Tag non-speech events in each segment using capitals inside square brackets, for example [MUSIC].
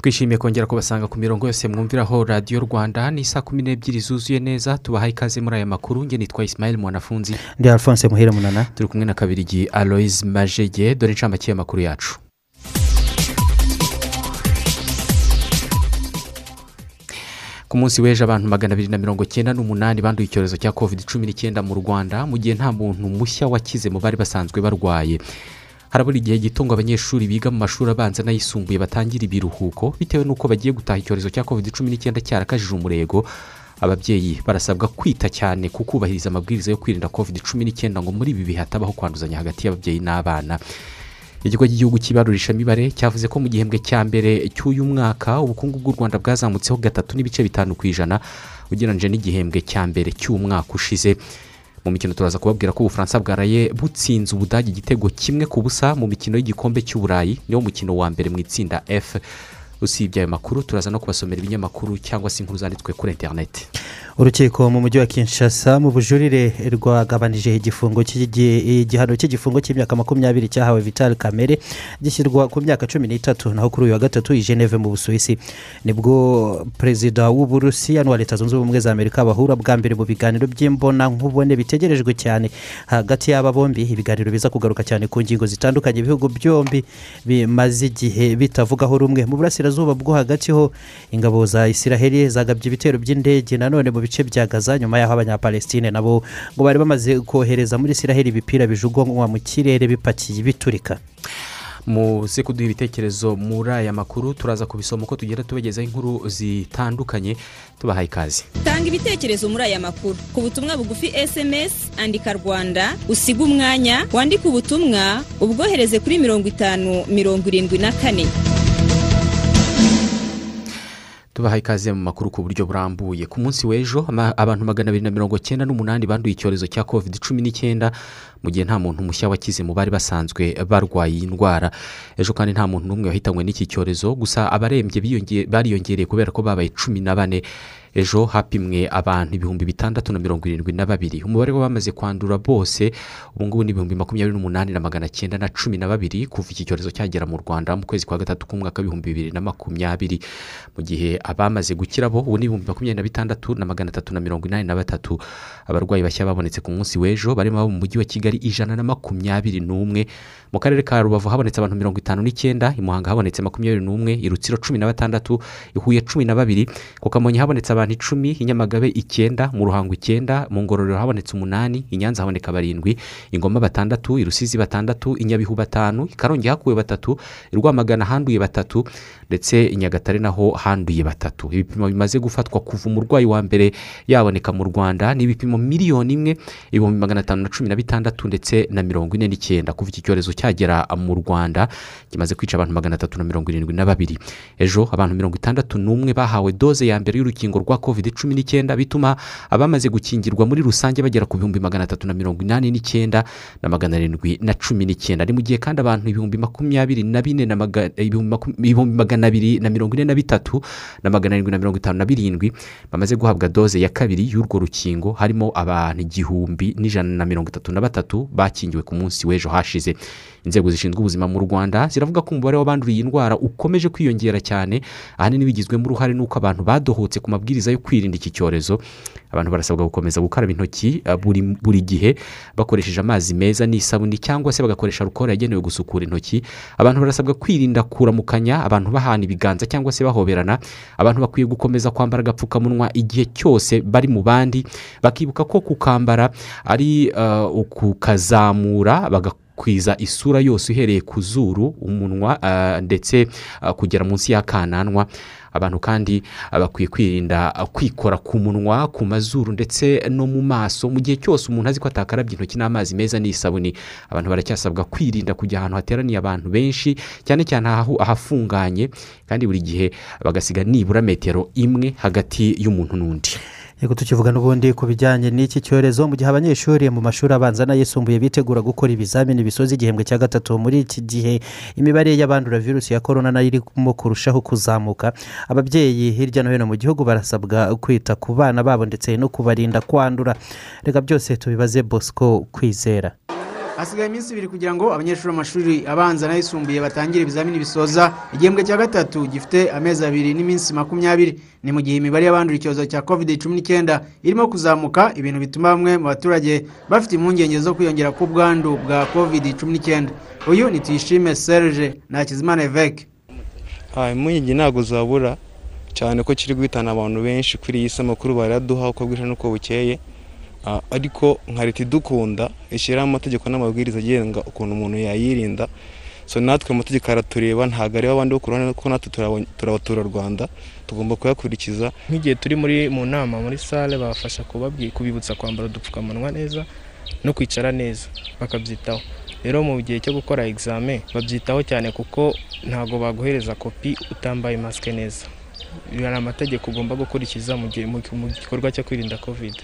Twishimiye kongera kubasanga ku mirongo yose mwumviraho radiyo rwanda. Ni saa kumi n'ebyiri zuzuye neza. Tubahaye ikaze muri aya makuru. Nge nitwa isimayeli mwanafunzi. Ndi alphonse muhire munana. Turi kumwe na kabirigi aloise majege. Dore inshamake y'amakuru yacu. Ku munsi w'ejo abantu magana abiri na mirongo icyenda n'umunani banduye icyorezo cya covid cumi n'icyenda mu rwanda mu gihe nta muntu mushya wakize mu bari basanzwe barwaye. Harabura igihe gito ngo abanyeshuri biga mu mashuri abanza n'ayisumbuye batangira ibiruhuko bitewe n'uko bagiye gutaha icyorezo cya covid cumi n'icyenda cyarakajije umurego. Ababyeyi barasabwa kwita cyane ku kubahiriza amabwiriza yo kwirinda covid cumi n'icyenda ngo muri ibi bihe hatabaho kwanduzanya hagati y'ababyeyi n'abana. Ikigo cy'igihugu cy'ibarurishamibare cyavuze ko mu gihembwe cya mbere cy'uyu mwaka ubukungu bw'u rwanda bwazamutseho gatatu n'ibice bitanu ku ijana ugereranyije n'igihembwe cya mbere cy'umwaka ushize. Mu mikino turaza kubabwira ko ubufaransa bwaraye butsinze ubudage igitego kimwe ku busa mu mikino y'igikombe cy'uburayi niwo mukino wa mbere mu itsinda f. Usibye ayo makuru turaza no kubasomera ibinyamakuru cyangwa se inkuru zanditswe kuri interineti urukiko mu mujyi wa kinshasa mu bujurire rwagabanije igifungo igihano cy'igifungo cy'imyaka makumyabiri cyahawe vital kamere gishyirwa ku myaka cumi n'itatu naho kuri uyu wa gatatu i geneve mu busuwisi. Nibwo perezida w'uburusiya n'uwa leta zunze ubumwe za amerika bahura bwa mbere mu biganiro by'imbonankubone bitegerejwe cyane. Hagati y'aba bombi ibiganiro biza kugaruka cyane ku ngingo zitandukanye ibihugu byombi bimaze igihe bitavugaho rumwe. Mu burasirazuba bwo hagati ho ingabo za isiraheli zagabye ibitero by'indege nanone mu bice bya gaza nyuma y'aho abanyapalestine nabo ngo bari bamaze kohereza muri isiraheli ibipira bijugunywa mu kirere bipakiye biturika. Muze kuduha ibitekerezo muri aya makuru turaza kubisoma uko tugenda tubagezaho inkuru zitandukanye. Tubahaye ikaze. Tanga ibitekerezo muri aya makuru. Ku butumwa bugufi esemesi andika rwanda usiga umwanya wandike ubutumwa ubwohereze kuri mirongo itanu mirongo irindwi na kane. Tubahaye ikaze mu makuru ku buryo burambuye. Ku munsi w'ejo abantu magana abiri na mirongo icyenda n'umunani banduye icyorezo cya covid cumi n'icyenda mu gihe nta muntu mushya wakize mu bari basanzwe barwaye iyi ndwara. Ejo kandi nta muntu n'umwe wahitanywe n'iki cyorezo gusa abarembye bariyongereye kubera ko babaye cumi na bane. Ejo hapimwe abantu ibihumbi bitandatu na mirongo irindwi na babiri. Umubare w'abamaze kwandura bose ubu ngubu ni ibihumbi makumyabiri n'umunani na magana cyenda na cumi na babiri kuva iki cyorezo cyagera mu rwanda mu kwezi kwa gatatu k'umwaka w'ibihumbi bibiri na makumyabiri. Mu gihe abamaze gukira bo ubu ni ibihumbi makumyabiri na bitandatu na magana atatu na mirongo inani na batatu. Abarwayi bashya babonetse ku munsi w'ejo barimo abo mu mujyi wa kigali ijana na makumyabiri n'umwe. Mu karere ka rubavu habonetse abantu mirongo itanu n'icyenda i muhanga habonetse makumyabiri n'umwe i rutsiro cumi na batandatu i huye cumi na babiri ku kamonyi habonetse abantu icumi i nyamagabe icyenda mu ruhango icyenda mu ngororero habonetse umunani i nyanza haboneka barindwi ingoma batandatu i rusizi batandatu i nyabihu batanu i karongi hakuwe batatu i rwamagana handuye batatu ndetse i nyagatare naho handuye batatu. Ibipimo bimaze gufatwa kuva umurwayi wa mbere yaboneka mu rwanda ni ibipimo miliyoni imwe ibihumbi magana atanu na cumi na bitandatu ndetse na mirongo ine n'icyenda. Kuva iki cyorezo cyagera mu rwanda kimaze kwica abantu magana atatu na mirongo irindwi na babiri. Ejo abantu mirongo itandatu n'umwe bahawe doze ya mbere y'urukingo rwa covid cumi n'icyenda bituma abamaze gukingirwa muri rusange bagera ku bihumbi magana atatu na mirongo inani n'icyenda na magana arindwi na cumi n'icyenda. Ni mu gihe kandi abantu ibihumbi makumyabiri na bine na ibihumbi magana abiri na mirongo ine na bitatu na magana arindwi na mirongo itanu na birindwi bamaze guhabwa doze ya kabiri y'urwo rukingo harimo abantu igihumbi n'ijana na mirongo itatu na batatu bakingiwe ku munsi w'ejo hashize. Inzego zishinzwe ubuzima mu rwanda ziravuga ko umubare w'abanduriye indwara ukomeje kwiyongera cyane ahanini bigizwemo uruhare n'uko abantu badohotse ku mabwiriza yo kwirinda iki cyorezo. Abantu barasabwa gukomeza gukaraba intoki buri, buri gihe bakoresheje amazi meza n'isabuni cyangwa se bagakoresha rukoro yagenewe gusukura intoki. Abantu barasabwa kwirinda kuramukanya abantu bahana ibiganza cyangwa se bahoberana abantu bakwiye gukomeza kwambara agapfukamunwa igihe cyose bari mu bandi bakibuka ko kukambara ari uh, ukukazamura bagakwiza isura yose uhereye ku zuru umunwa uh, ndetse uh, kugera munsi y'akananwa. Abantu kandi ah, bakwiye kwirinda ah, kwikora ku munwa ku mazuru ndetse no mu maso. Mu gihe cyose umuntu azi ko atakarabye intoki n'amazi meza n'isabuni abantu baracyasabwa kwirinda kujya ahantu hateraniye abantu benshi cyane cyane ahafunganye. Kandi buri gihe bagasiga nibura metero imwe hagati y'umuntu n'undi. Yego tukivuga n'ubundi ku bijyanye n'iki cyorezo mu gihe abanyeshuri mu mashuri abanza n'ayisumbuye bitegura gukora ibizamini bisoza igihembwe cya gatatu muri iki gihe imibare y'abandura virusi ya korona na yo irimo kurushaho kuzamuka. Ababyeyi hirya no hino mu gihugu barasabwa kwita ku bana babo ndetse no kubarinda kwandura. Reka byose tubibaze bosco kwizera. Hasigaye iminsi ibiri kugira ngo abanyeshuri mu mashuri abanza n'ayisumbuye batangire ibizamini bisoza igihembwe cya gatatu gifite amezi abiri n'iminsi makumyabiri. Ni mu gihe imibare y'abandura icyorezo cya covid cumi n'icyenda irimo kuzamuka ibintu bituma bamwe mu baturage bafite impungenge zo kwiyongera k'ubwandu bwa covid cumi n'icyenda. Uyu ni tuyishime serge na hakizimana eveke impungenge ntabwo zabura cyane ko kiri guhitana abantu benshi kuri iyi si amakuru baraduha uko bwije n'uko bukeye. Ariko nka leta idukunda ishyiraho amategeko n'amabwiriza agenga ukuntu umuntu yayirinda. So natwe amategeko aratureba ntabwo areba abandi bo ku ruhande kuko natwe turaba- turabaturarwanda tugomba kuyakurikiza. Nk'igihe turi muri mu nama muri sale babafasha kubibutsa kwambara udupfukamunwa neza no kwicara neza bakabyitaho. Rero mu gihe cyo gukora egizame babyitaho cyane kuko ntabwo baguhereza kopi utambaye masike neza. Hari amategeko ugomba gukurikiza mu gikorwa cyo kwirinda kovide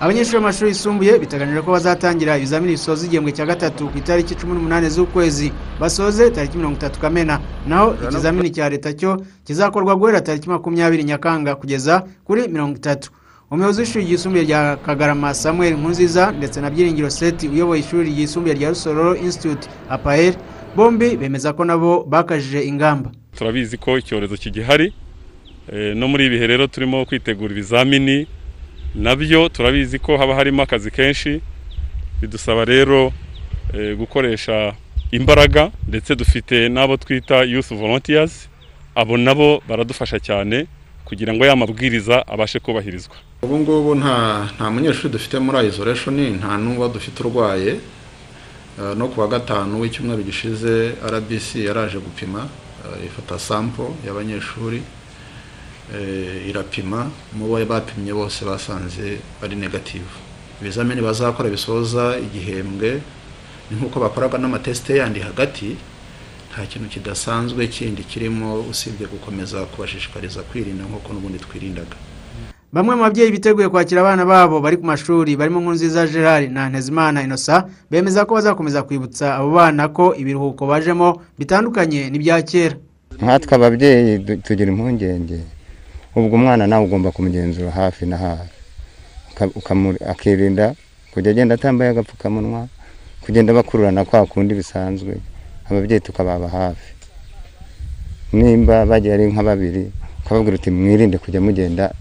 abanyeshuri b'amashuri yisumbuye biteganyijwe ko bazatangira ibizamini bisoza igihembwe cya gatatu ku itariki cumi n'umunani z'ukwezi. Basoze tariki mirongo itatu kamena. Naho ikizamini cya leta cyo kizakorwa guhera tariki makumyabiri nyakanga kugeza kuri mirongo itatu. Umuyobozi w'ishuri ryisumbuye rya kagarama samuel nkunziza ndetse na byiringiro seti uyoboye ishuri ryisumbuye rya rusororo institute apael bombi bemeza ko nabo bakajije ingamba. Turabizi ko icyorezo kigihari Eh, no muri ibi bihe rero turimo kwitegura ibizamini na byo turabizi ko haba harimo akazi kenshi bidusaba rero eh, gukoresha imbaraga ndetse dufite n'abo twita youth volunteers abo nabo baradufasha cyane kugira ngo ya mabwiriza abashe kubahirizwa. Ubu ngubu nta munyeshuri dufite muri isolation nta n'uwo dufite urwaye. Eh, no ku wa gatanu w'icyumweru gishize rbc yaraje gupima eh, ifata sample y'abanyeshuri. Irapima mu bo bapimye bose basanze ari negative. Ibizamini bazakora bisoza igihembwe ni nk'uko bakoraga n'amatesite yandi hagati nta kintu kidasanzwe kindi kirimo usibye gukomeza kubashishikariza kwirinda nk'uko n'ubundi twirindaga. Bamwe mu babyeyi biteguye kwakira abana babo bari ku mashuri barimo nkurunziza gerard na ntezimana inosa bemeza ko bazakomeza kwibutsa abo bana ko ibiruhuko bajemo bitandukanye n'ibya kera. Nkatwe ababyeyi tugira impungenge ubwo umwana nawe ugomba kumugenzura hafi na hafi. Akirinda kujya agenda atambaye agapfukamunwa kugenda bakururana kwa kundi bisanzwe ababyeyi tukababa hafi. Nimba bagiye ari nka babiri ukababwira uti mwirinde kujya mugenda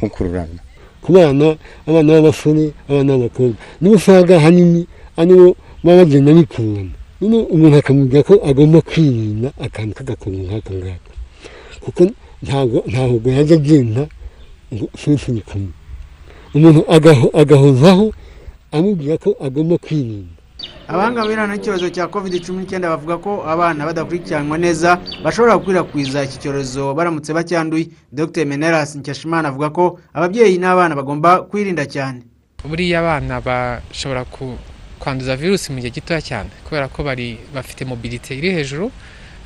mukururana. Ku bana abana b'abasore abana b'abakobwa. Nibo usanga ahanini ari bo baba bagenda bikururana. Umuntu akamubwira ko agomba kwirinda akantu k'agakungu nk'ako ngako kuko ntabwo yajya agenda ngo suri kumwe umuntu agaho- agahozaho amubwira ko agomba kwirinda. Abahanga birana n'icyorezo cya covid cumi n'icyenda bavuga ko abana badakurikiranwa neza bashobora gukwirakwiza iki cyorezo baramutse bacyanduye. Dr. Menelas nkeshimana avuga ko ababyeyi n'abana bagomba kwirinda cyane. Buriya abana bashobora kwanduza virusi mu gihe gitoya cyane kubera ko bari bafite mobilite iri hejuru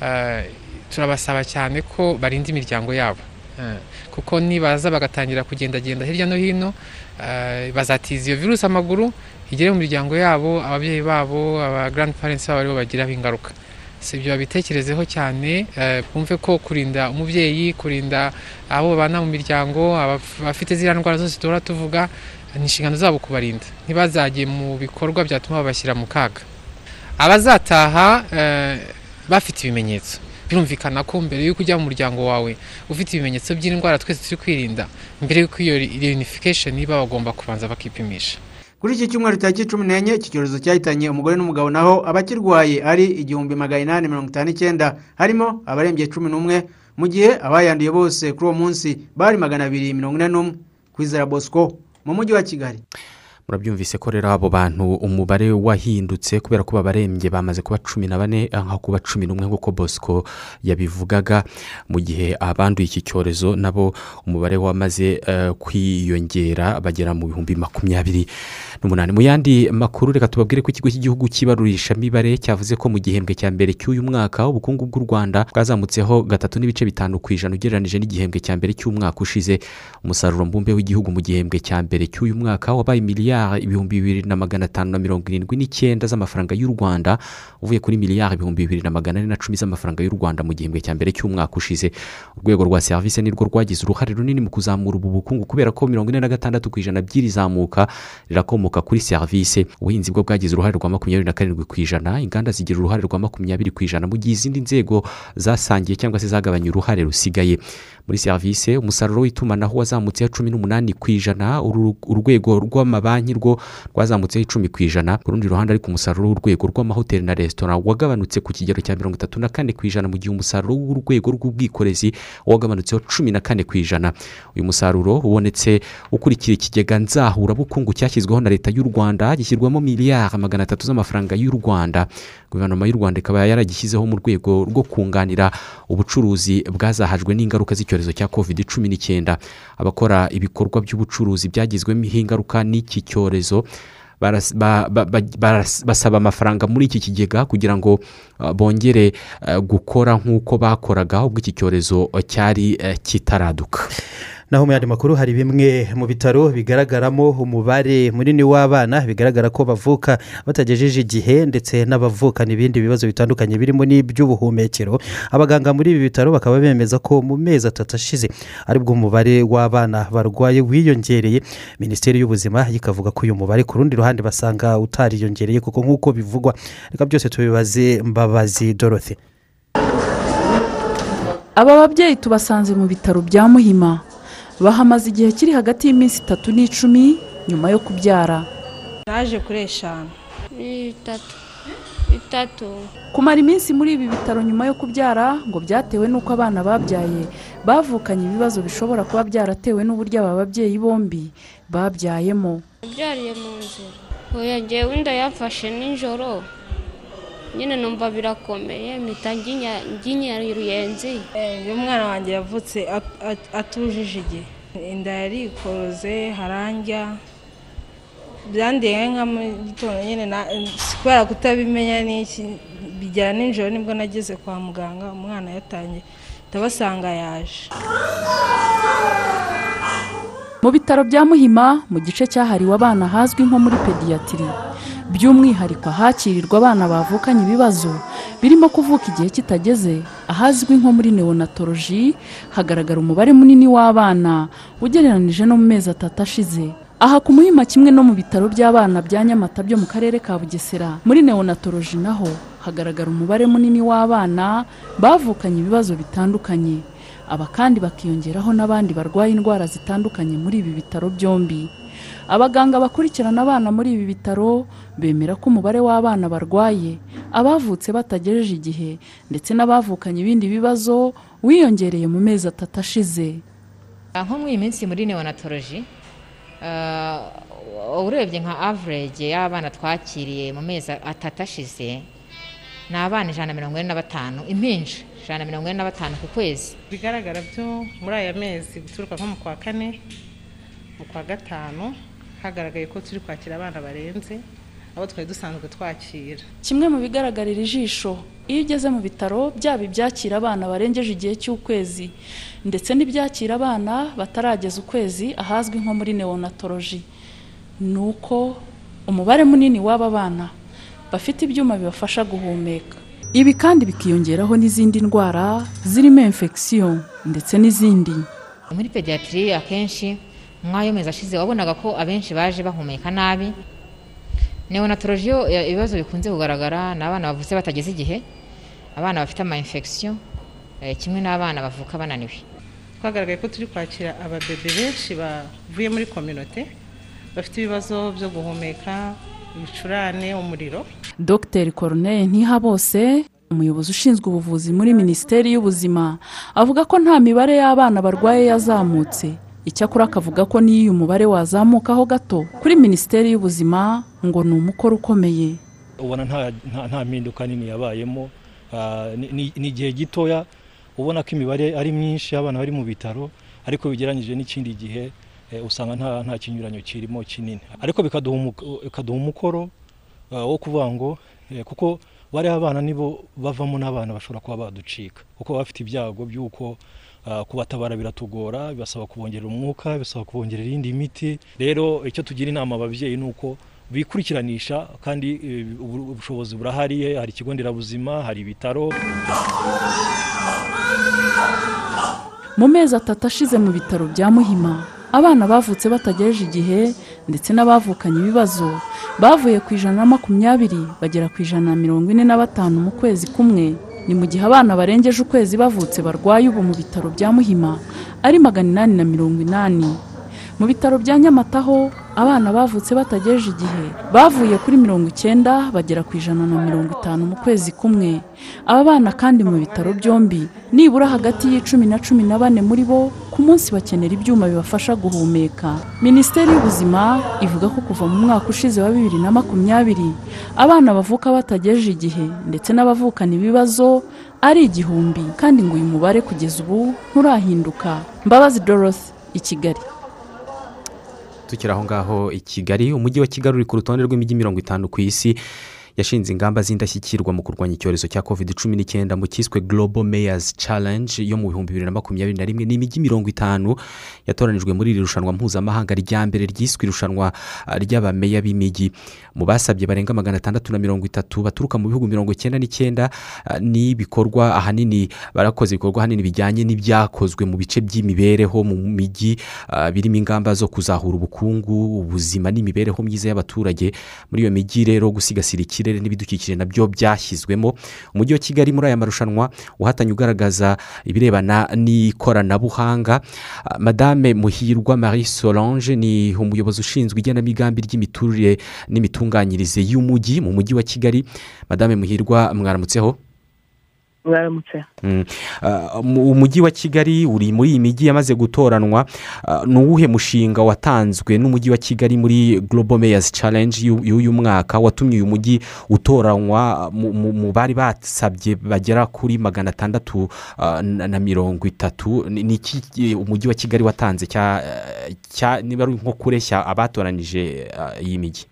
eh, turabasaba cyane ko barinda imiryango yabo. Eh, kuko nibaza bagatangira kugendagenda hirya no hino eh, bazatiza iyo virusi amaguru igere mu miryango yabo ababyeyi babo aba grand parents babo ari bo bagiraho ingaruka. Si ibyo babitekerezeho cyane eh, bumve ko kurinda umubyeyi kurinda abo babana mu miryango abaf- abafite ziriya ndwara zose duhora tuvuga ni inshingano zabo kubarinda. Ntibazajye mu bikorwa byatuma babashyira mu kaga. Abazataha bafite ibimenyetso. Birumvikana ko mbere y'uko ujya mu muryango wawe ufite ibimenyetso by'indwara twese turi kwirinda mbere y'uko iyo reunification iba bagomba kubanza bakipimisha. Kuri iki cyumweru tariki cumi n'enye iki cyorezo cyahitanye umugore n'umugabo naho abakirwaye ari igihumbi magana inani mirongo itanu n'icyenda harimo abarembye cumi n'umwe mu gihe abayanduye bose kuri uwo munsi bari magana abiri mirongo ine n'umwe. Kwizera bosco mu mujyi wa kigali. Murabyumvise ko rero abo bantu umubare wahindutse kubera ko babarembye bamaze kuba cumi na bane aho kuba cumi n'umwe nk'uko bosco yabivugaga. Mu gihe abanduye iki cyorezo nabo umubare wamaze eh, kwiyongera bagera mu bihumbi makumyabiri n'umunani mu yandi makuru reka tubabwire ko ikigo cy'igihugu cy'ibarurishamibare cyavuze ko mu gihembwe cya mbere cy'uyu mwaka ubukungu bw'u rwanda bwazamutseho gatatu n'ibice bitanu ku ijana ugereranyije n'igihembwe cya mbere cy'umwaka ushize. Umusaruro mbumbe w'igihugu mu gihembwe cya mbere cy'uyu mwaka wabaye miliyari ibihumbi bibiri na magana atanu na mirongo irindwi n'icyenda z'amafaranga y'u rwanda uvuye kuri miliyari ibihumbi bibiri na magana ane na cumi z'amafaranga y'u rwanda mu gihembwe cya mbere cy'umwaka ushize. Urwego rwa serivisi nirwo rwagize uruhare runini mu kuzamura ubu bukungu kubera ko mirongo ine na gatandatu ku ijana by'iri zamuka rirakomoka kuri serivisi. Ubuhinzi bwo bwagize uruhare rwa makumyabiri na karindwi ku ijana inganda zigira uruhare rwa makumyabiri ku ijana mu gihe izindi nzego zasangiye cyangwa se zagabanya uruhare rusigaye. Muri serivisi umusaruro w'itumanaho wazamutseho cumi n'umunani ku ijana urwego rw'amabanki rwo rwazamutseho icumi ku ijana. Ku rundi ruhande ariko umusaruro w'urwego rw'amahoteli na resitora wagabanutse ku kigero cya mirongo itatu na kane ku ijana mu gihe umusaruro w'urwego rw'ubwikorezi wagabanutseho cumi na kane ku ijana. Uyu musaruro ubonetse ukurikira ikigega nzahurabukungu cyashyizweho na leta y'u rwanda gishyirwamo miliyari magana atatu z'amafaranga y'u rwanda. Guverinoma y'u rwanda ikaba yaragishyizeho mu rwego rwo kunganira ubucuruzi bwazahajwe n'ingaruka z'icyorezo cya covid cumi n'icyenda. Abakora ibikorwa by'ubucuruzi byagizwemo ingaruka n'iki cyorezo basaba amafaranga muri iki kigega kugira ngo uh, bongere uh, gukora nk'uko bakoraga ubwo iki cyorezo uh, cyari kitaraduka. Naho mu yandi makuru hari bimwe mu bitaro bigaragaramo umubare munini w'abana bigaragara ko bavuka batagejeje igihe ndetse n'abavukana ibindi bibazo bitandukanye birimo n'iby'ubuhumekero. Abaganga muri ibi bitaro bakaba bemeza ko mu mezi atatu ashize ari bwo umubare w'abana barwaye wiyongereye. Minisiteri y'ubuzima ikavuga ko uyu mubare ku rundi ruhande basanga utariyongereye kuko nk'uko bivugwa reka byose tubibaze mbabazi dorothe aba babyeyi tubasanze mu bitaro bya muhima. Bahamaze igihe kiri hagati y'iminsi itatu n'icumi nyuma yo kubyara. Naje kuri eshanu itatu. Itatu. Kumara iminsi muri ibi bitaro nyuma yo kubyara ngo byatewe n'uko abana babyaye bavukanye ibibazo bishobora kuba byaratewe n'uburyo aba babyeyi bombi babyayemo. Nabyariye mu nzira. Oya ngewe inda yafashe nijoro nyine numva birakomeye mpita nginya ruyenzi. Uyu mwana wanjye yavutse at- at- atujuje igihe. Inda yarikoroze harandya byandiye nka mu gitondo nyine na- kubera kutabimenya n'iki bigera nijoro ni bwo nageze kwa muganga umwana yatangiye ndabasanga yaje. Mu bitaro bya muhima mu gice cyahariwe abana hazwi nko muri pediyatiri by'umwihariko ahakirirwa abana bavukanye ibibazo birimo kuvuka igihe kitageze. Ahazwi nko muri neonatoloji hagaragara umubare munini w'abana ugereranije no mu mezi atatu ashize. Aha ku muhima kimwe no mu bitaro by'abana bya nyamata byo mu karere ka bugesera muri neonatoloji naho hagaragara umubare munini w'abana bavukanye ibibazo bitandukanye. Aba kandi bakiyongeraho n'abandi barwaye indwara zitandukanye muri ibi bitaro byombi. Abaganga bakurikirana abana muri ibi bitaro bemera ko umubare w'abana barwaye abavutse batagejeje igihe ndetse n'abavukanye ibindi bibazo wiyongereye mu mezi atatu ashize. Nko muri iyi minsi muri neonatoloji urebye nka average y'abana twakiriye mu mezi atatu ashize ni abana ijana na mirongo ine na batanu impinja ijana na mirongo ine na batanu ku kwezi. Bigaragara byo muri aya mezi guturuka nko mu kwa kane mu kwa gatanu hagaragaye ko turi kwakira abana barenze abo twari dusanzwe twakira. Kimwe mu bigaragarira ijisho iyo ugeze mu bitaro byaba ibyakira abana barengeje igihe cy'ukwezi ndetse n'ibyakira abana batarageza ukwezi ahazwi nko muri neonatoloji ni uko umubare munini w'aba bana bafite ibyuma bibafasha guhumeka. Ibi kandi bikiyongeraho n'izindi ndwara zirimo infection ndetse n'izindi. Muri pediyatiri akenshi nk'ayo mezi ashize wabonaga ko abenshi baje bahumeka nabi. Neonatoloji yo ibibazo bikunze kugaragara ni abana bavutse batageze igihe abana bafite ama infection kimwe n'abana bavuka bananiwe. Twagaragaye ko turi kwakira ababebe benshi bavuye muri kominote bafite ibibazo byo guhumeka ibicurane umuriro. Dr corneille ntihabose umuyobozi ushinzwe ubuvuzi muri minisiteri y'ubuzima avuga ko nta mibare y'abana barwaye yazamutse. Icyakora akavuga ko n'iyo uyu mubare wazamukaho gato kuri minisiteri y'ubuzima ngo ni umukoro ukomeye. Ubona nta mpinduka nini yabayemo. Ah, ni- igihe gitoya ubona ko imibare ari myinshi y'abana bari mu bitaro ariko bigereranyije n'ikindi gihe eh, usanga nta kinyuranyo kirimo kinini. Ariko bikaduha umu- bikaduha umukoro ah, wo kuvuga ngo eh, kuko bariya abana nibo bavamo n'abana bashobora kuba baducika. Kuko baba bafite ibyago by'uko kubatabara biratugora bibasaba kubongerera umwuka bisaba kubongerera iyindi miti. Rero icyo tugira inama ababyeyi ni uko bikurikiranisha kandi eh, ubu- ubushobozi burahari hari ikigo nderabuzima hari ibitaro. Mu mezi atatu ashize mu bitaro bya muhima abana bavutse batagejeje igihe ndetse n'abavukanye ibibazo bavuye ku ijana na makumyabiri bagera ku ijana na mirongo ine na batanu mu kwezi kumwe. Ni mu gihe abana barengeje ukwezi bavutse barwaye ubu mu bitaro bya muhima ari magana inani na mirongo inani. Mu bitaro bya nyamata ho abana bavutse batagejeje igihe bavuye kuri mirongo icyenda bagera ku ijana na mirongo itanu mu kwezi kumwe. Aba bana kandi mu bitaro byombi nibura hagati y'icumi na cumi na bane muri bo ku munsi bakenera ibyuma bibafasha guhumeka. Minisiteri y'ubuzima ivuga ko kuva mu mwaka ushize wa bibiri na makumyabiri abana bavuka batagejeje igihe ndetse n'abavukana ibibazo ari igihumbi. Kandi ngo uyu mubare kugeza ubu nturahinduka. Mbabazi dorothy i kigali. Tukiri aho ngaho i kigali umujyi wa kigali uri ku rutonde rw'imijyi mirongo itanu ku isi. Yashinze ingamba z'indashyikirwa mu kurwanya icyorezo cya covid cumi n'icyenda mu cyiswe global mayors challenge yo mu bihumbi bibiri na makumyabiri na rimwe ni imijyi mirongo itanu yatoranijwe muri iri rushanwa mpuzamahanga rya mbere ryiswe irushanwa ah, ry'abameya b'imijyi. Mu basabye barenga magana atandatu na mirongo itatu baturuka mu bihugu mirongo icyenda n'icyenda ah, n'ibikorwa ahanini barakoze ibikorwa ahanini bijyanye n'ibyakozwe mu bice by'imibereho mu mijyi ah, birimo ingamba zo kuzahura ubukungu ubuzima n'imibereho myiza y'abaturage. Muri iyo mijyi rero gusigasira ikirere n'ibidukikije na byo byashyizwemo. Umujyi wa kigali muri aya marushanwa uhatanye ugaragaza ibirebana n'ikoranabuhanga. Madame muhirwa marie solange ni umuyobozi ushinzwe igenamigambi ry'imiturire n'imitunganyirize y'umujyi mu mujyi wa kigali. Madame muhirwa mwaramutseho mwaramutse. Mm. Ah, umujyi wa kigali uri muri iyi mijyi yamaze gutoranwa Ah, ni uwuhe mushinga watanzwe n'umujyi wa kigali muri global mayors challenge y'u- y'uyu mwaka? Watumye uyu mujyi utoranywa mu- bari basabye bagera kuri magana atandatu ah, na mirongo itatu. Ni iki eh, umujyi wa kigali watanze cya cya- niba ari nko kureshya abatoranije iyi mijyi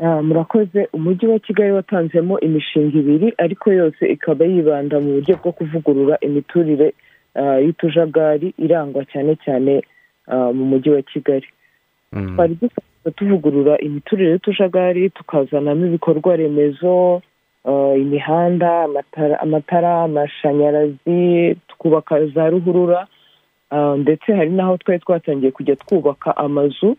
murakoze umujyi wa kigali watanzemo imishinga ibiri ariko yose ikaba yibanda mu buryo bwo kuvugurura imiturire ah, y'utujagari irangwa cyane cyane ah, mu mujyi wa kigali. Twari dusanzwe tuvugurura imiturire y'utujagari tukazanamo ibikorwa remezo ah, imihanda amatara amashanyarazi twubaka za ruhurura ndetse hari n'aho twari twatangiye kujya twubaka amazu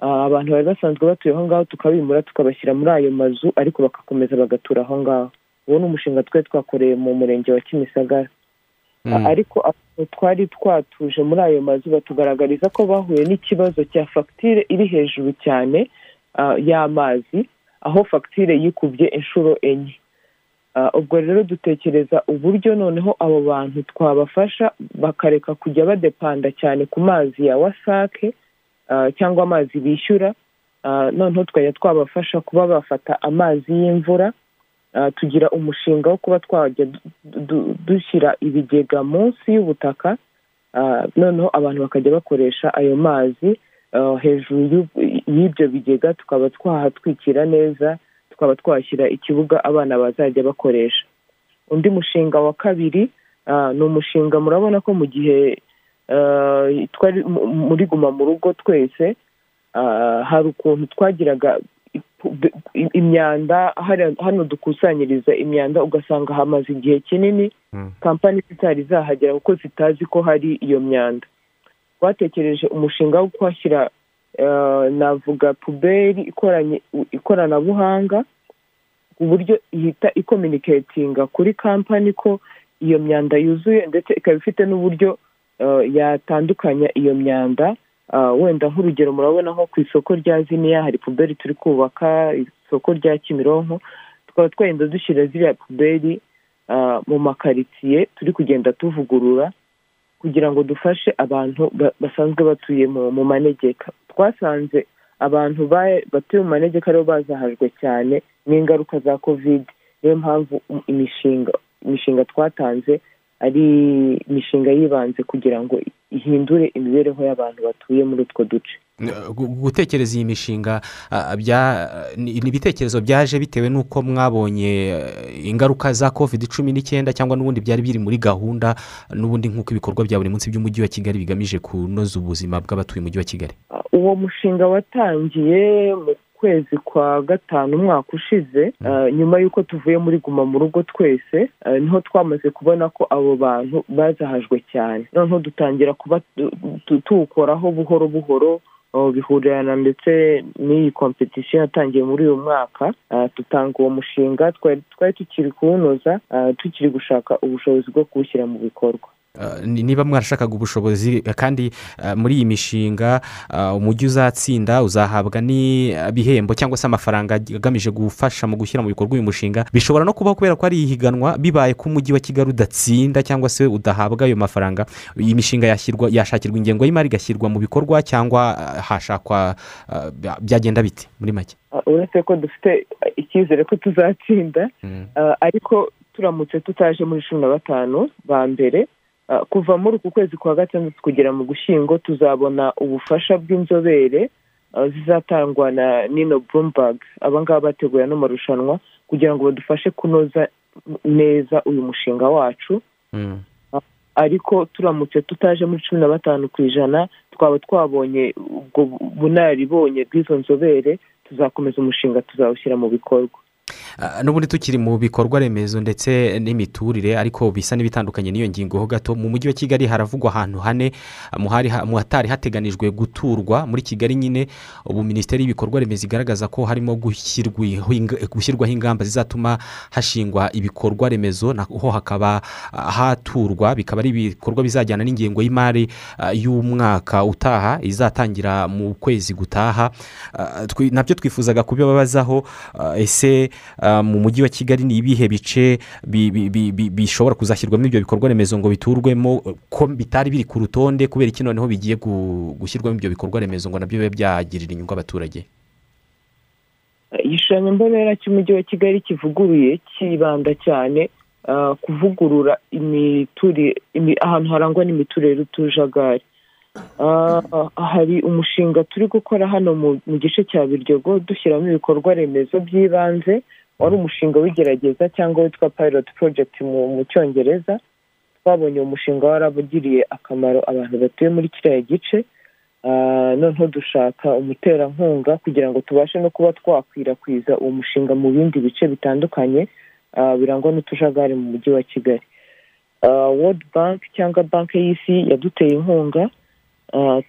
abantu bari basanzwe batuye aho ngaho tukabimura tukabashyira muri ayo mazu ariko bagakomeza bagatura aho ngaho. Uwo ni umushinga twari twakoreye mu murenge wa kimisagara. Ah, ariko twari twatuje muri ayo mazu batugaragariza ko bahuye n'ikibazo cya fagitire iri hejuru cyane ah, y'amazi aho fagitire yikubye inshuro enye. Ah, ubwo rero dutekereza uburyo noneho abo bantu twabafasha bakareka kujya badepanda cyane ku mazi ya wasake ah, cyangwa amazi bishyura Ah, noneho tukajya twabafasha kuba bafata amazi y'imvura Ah, tugira umushinga wo kuba twajya du- du- dushyira ibigega munsi y'ubutaka noneho abantu bakajya bakoresha ayo mazi hejuru y'ibyo bigega tukaba twahatwikira neza tukaba twashyira ikibuga abana bazajya bakoresha. Undi mushinga wa kabiri ni umushinga murabona ko mu gihe twari mu- muri guma mu rugo twese ah, hari ukuntu twagiraga imyanda hano dukusanyiriza imyanda ugasanga hamaze igihe kinini kampani zitari zahagera kuko zitazi ko hari iyo myanda. Twatekereje umushinga wo kuhashyira eh, navuga puberi ikoranabuhanga ku buryo ihita ikominiketinga kuri kampani ko iyo myanda yuzuye ndetse ikaba ifite n'uburyo eh, yatandukanya iyo myanda. Ah, wenda nk'urugero murabona nko ku isoko rya ziniya hari puberi turi kubaka isoko rya kimironko tukaba twagenda dushyira ziriya puberi ah, mu makaritsiye turi kugenda tuvugurura kugira ngo dufashe abantu ba- basanzwe batuye mu manegeka. Twasanze abantu ba- batuye mu manegeka ari bo bazahajwe cyane n'ingaruka za kovide niyo mpamvu imishinga imishinga twatanze ari imishinga yibanze kugira ngo ihindure imibereho y'abantu batuye muri utwo duce. Gu- gutekereza iyi mishinga ni ibitekerezo byaje bitewe n'uko mwabonye eh, ingaruka za covid cumi n'icyenda cyangwa n'ubundi byari biri muri gahunda n'ubundi nk'uko ibikorwa bya buri munsi by'umujyi wa kigali bigamije kunoza ubuzima bw'abatuye umujyi wa kigali. Uwo mushinga watangiye kwezi kwa gatanu umwaka ushize uh, nyuma y'uko tuvuye muri guma mu rugo twese uh, ni ho twamaze kubona ko abo bantu bazahajwe cyane. Noneho dutangira kuba tu- tu- tuwukoraho buhoro buhoro uh, bihurirana ndetse n'iyi kompetisiyo yatangiye muri uyu mwaka dutanga uwo mushinga twari tukiri kuwunoza tukiri gushaka ubushobozi bwo kuwushyira mu bikorwa. Niba mwarashakaga ubushobozi eh, kandi ah, muri iyi mishinga umujyi uzatsinda uzahabwa n'ibihembo cyangwa se amafaranga agamije gufasha mu gushyira mu bikorwa uyu mushinga. Bishobora no kubaho kubera ko ari ihiganwa bibaye ko umujyi wa kigali udatsinda cyangwa se udahabwa ayo mafaranga. Iyi mishinga yashyirwa yashakirwa ingengo y'imari igashyirwa mu bikorwa cyangwa hashakwa bya- byagenda bite muri make? Uretse ko dufite icyizere ko tuzatsinda uh, ariko turamutse tutaje muri cumi na batanu ba mbere kuva muri uku kwezi kwa gatandatu kugera mu gushyingo tuzabona ubufasha bw'inzobere uh, zizatangwa na nino bloomberg. Aba ngaba bateguye ano marushanwa kugira ngo badufashe kunoza neza uyu mushinga wacu. Ariko turamutse tutaje muri cumi na batanu ku ijana twaba twabonye ubwo bunararibonye bw'izo nzobere tuzakomeza umushinga tuzawushyira mu bikorwa. N'ubundi tukiri mu bikorwa remezo ndetse n'imiturire ariko bisa n'ibitandukanye n'iyo ngingo ho gato mu mujyi wa kigali haravugwa ahantu hane ah, mu hatari hateganijwe guturwa. Muri kigali nyine ubu minisiteri y'ibikorwa remezo igaragaza ko harimo gushyirwaho inga- gushyirwaho ingamba zizatuma hashingwa ibikorwa remezo naho hakaba ah, haturwa. Bikaba ari ibikorwa bizajyana n'ingengo y'imari ah, y'umwaka utaha izatangira mu kwezi gutaha. Ah, na byo twifuzaga kubibabazaho ah, ese ah, mu mujyi wa kigali ni ibihe bice bi- bi- bi- bi- bishobora kuzashyirwamo ibyo bikorwa remezo ngo biturwemo ko bitari biri ku rutonde kubera iki noneho bigiye gu- gushyirwamo ibyo bikorwa remezo ngo na byo bibe byagirira inyungu abaturage? Igishushanyo mbonera cy'umujyi wa kigali kivuguruye kibanda cyane ah, kuvugurura ahantu harangwa n'imiturire y'utujagari Ah, hari umushinga turi gukora hano mu gice cya biryogo dushyiramo ibikorwa remezo by'ibanze wari umushinga w'igerageza cyangwa witwa pilot project mu cyongereza. Twabonye uwo mushinga warabugiriye akamaro abantu batuye muri kiriya gice. Ah, noneho dushaka umuterankunga kugira ngo tubashe no kuba twakwirakwiza uwo mushinga mu bindi bice bitandukanye ah, birangwa n'utujagari mu mujyi wa kigali. Ah, world bank cyangwa banki y'isi yaduteye inkunga.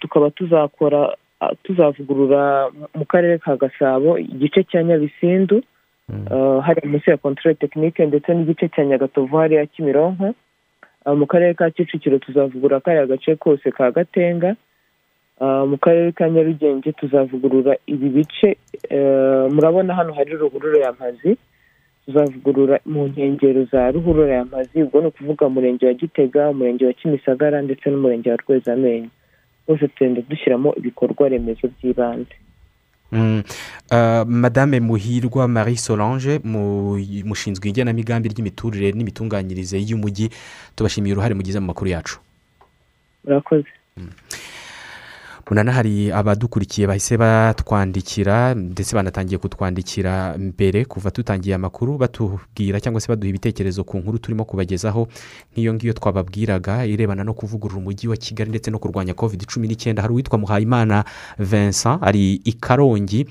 Tukaba tuzakora tuzavugurura mu karere ka gasabo igice cya nyabisindu. Ah, hariya munsi ya control tekinike ndetse n'igice cya nyagatovu hariya kimironko. Ah, mu karere ka kicukiro tuzavugurura kariya gace kose ka gatenga. Ah, mu karere ka nyarugenge tuzavugurura ibi bice. Murabona hano hari ruhurura y'amazi tuzavugurura mu nkengero za ruhurura y'amazi ubwo ni ukuvuga umurenge wa gitega umurenge wa kimisagara ndetse n'umurenge wa rwezamenyo. Bose tugenda dushyiramo ibikorwa remezo by'ibanze. Mm. Madame muhirwa marie solange mu- mushinzwe igenamigambi ry'imiturire n'imitunganyirize y'umujyi tubashimiye uruhare mugize mu makuru yacu. Murakoze. Munana hari abadukurikiye bahise batwandikira ndetse banatangiye kutwandikira mbere kuva tutangiye amakuru batubwira cyangwa se baduha ibitekerezo ku nkuru turimo kubagezaho. Nk'iyo ngiyo twababwiraga irebana no kuvugurura umujyi wa kigali ndetse no kurwanya covid cumi n'icyenda. Hari uwitwa muhayimana vincent ari i karongi.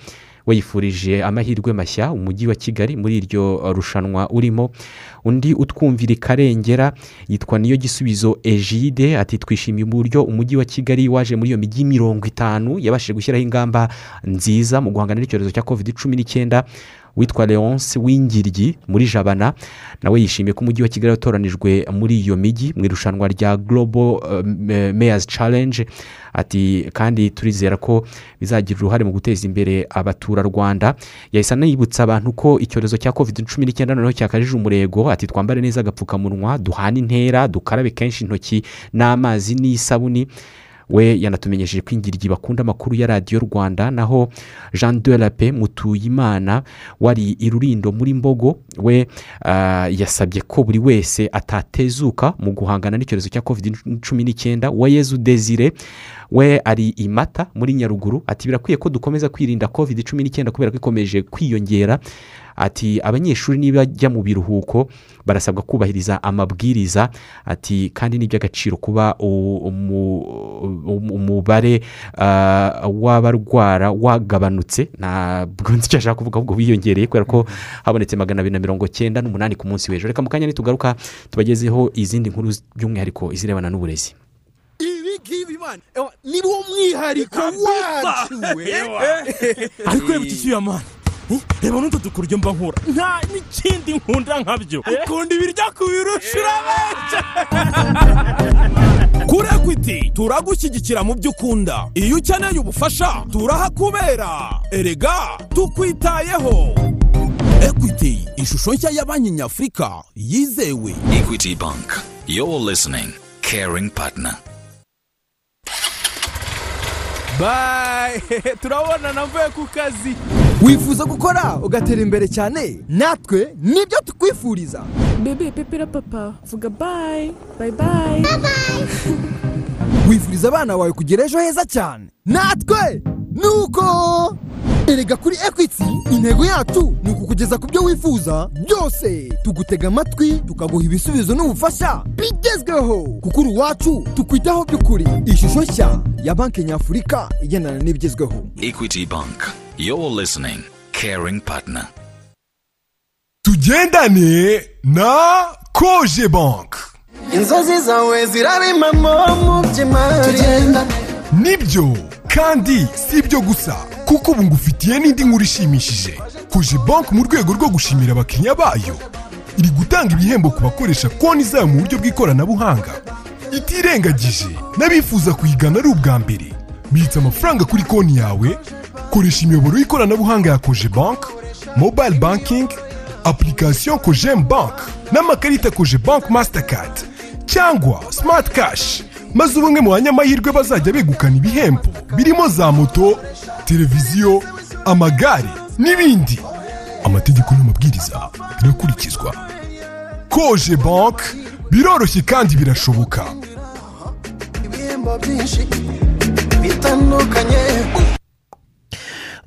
We yifurije amahirwe mashya umujyi wa kigali muri iryo rushanwa urimo. Undi utwumvira ikarengera yitwa niyo gisubizo egide ati twishimiye uburyo umujyi wa kigali waje muri iyo mijyi mirongo itanu yabashije gushyiraho ingamba nziza mu guhangana n'icyorezo cya covid cumi n'icyenda. Witwa leonce w'ingiryi muri jabana nawe yishimiye ko umujyi wa kigali watoranijwe muri iyo mijyi mu irushanwa rya global mayors challenge. Ati kandi turizera ko bizagira uruhare mu guteza imbere abaturarwanda. Yahise anayibutsa abantu ko icyorezo cya covid cumi n'icyenda noneho cyakajije umurego. Ati twambare neza agapfukamunwa duhane intera dukarabe kenshi intoki n'amazi n'isabuni. We yanatumenyesheje ko ingiryi bakunda amakuru ya radiyo rwanda naho jean de la pe mutuyimana wari i rurindo muri mbogo we ah, yasabye ko buri wese atatezuka mu guhangana n'icyorezo cya covid cumi n'icyenda. Uwayezu desire we ari i mata muri nyaruguru ati birakwiye ko dukomeza kwirinda covid cumi n'icyenda kubera ko ikomeje kwiyongera. Ati abanyeshuri nibajya mu biruhuko barasabwa kubahiriza amabwiriza. Ati kandi ni iby'agaciro kuba umubare ah, w'abarwara wagabanutse. Ntabwo [LAUGHS] nzi icyo ashaka kuvuga ahubwo wiyongereye kubera ko habonetse magana abiri na mirongo cyenda n'umunani ku munsi w'ejo. Reka mu kanya nitugaruka tubagezeho izindi nkuru by'umwihariko izirebana n'uburezi. Ni wo mwihariko wacu [LAUGHS] ariko reba mani Eh, reba n'utu dukuryo mba nkura. Nta n'ikindi nkunda nkabyo. Ukunda ibiryo kubirusha urabenje [LAUGHS] kuri ekwiti turagushyigikira mu byo ukunda. Iyo ukeneye ubufasha turahakubera erega tukwitayeho. Ekwiti ishusho nshya ya banki nyafurika yizewe. Equity Bank. You're listening. Caring partner. bayi [LAUGHS] turabona navuye ku kazi. Wifuza gukora ugatera imbere cyane. Natwe ni byo tukwifuriza. Bebe pepera papa vuga bayi bayi bayi wifuriza abana bawe kugira ejo heza cyane. Natwe nuko. Erega kuri ekwiti intego yacu ni ukukugeza ku byo wifuza. Byose tugutega amatwi tukaguha ibisubizo n'ubufasha. Bigezweho. Kuko uri iwacu tukwitaho by'ukuri. Ishusho nshya ya banki nyafurika igendana n'ibigezweho Equity Bank. You're listening. Caring partner. tugendane na koje banki inzozi zawe zirabimamo mu by'imari ni byo kandi si ibyo gusa kuko ubu ngufitiye n'indi nkuru ishimishije. Koje banki mu rwego rwo gushimira abakiriya bayo. Iri gutanga ibihembo ku bakoresha konti zayo mu buryo bw'ikoranabuhanga. Itirengagije n'abifuza kuyigana ari ubwa mbere. Bitsa amafaranga kuri konti yawe koresha imiyoboro y'ikoranabuhanga ya koje banki mobile banking application kojem bank n'amakarita koje bank mastercard cyangwa smart cash. Maze ubumwe mu banyamahirwe bazajya begukana ibihembo birimo za moto televiziyo amagare n'ibindi. Amategeko n'amabwiriza birakurikizwa. Koje bank biroroshye kandi birashoboka. Ibihembo byinshi bitandukanye.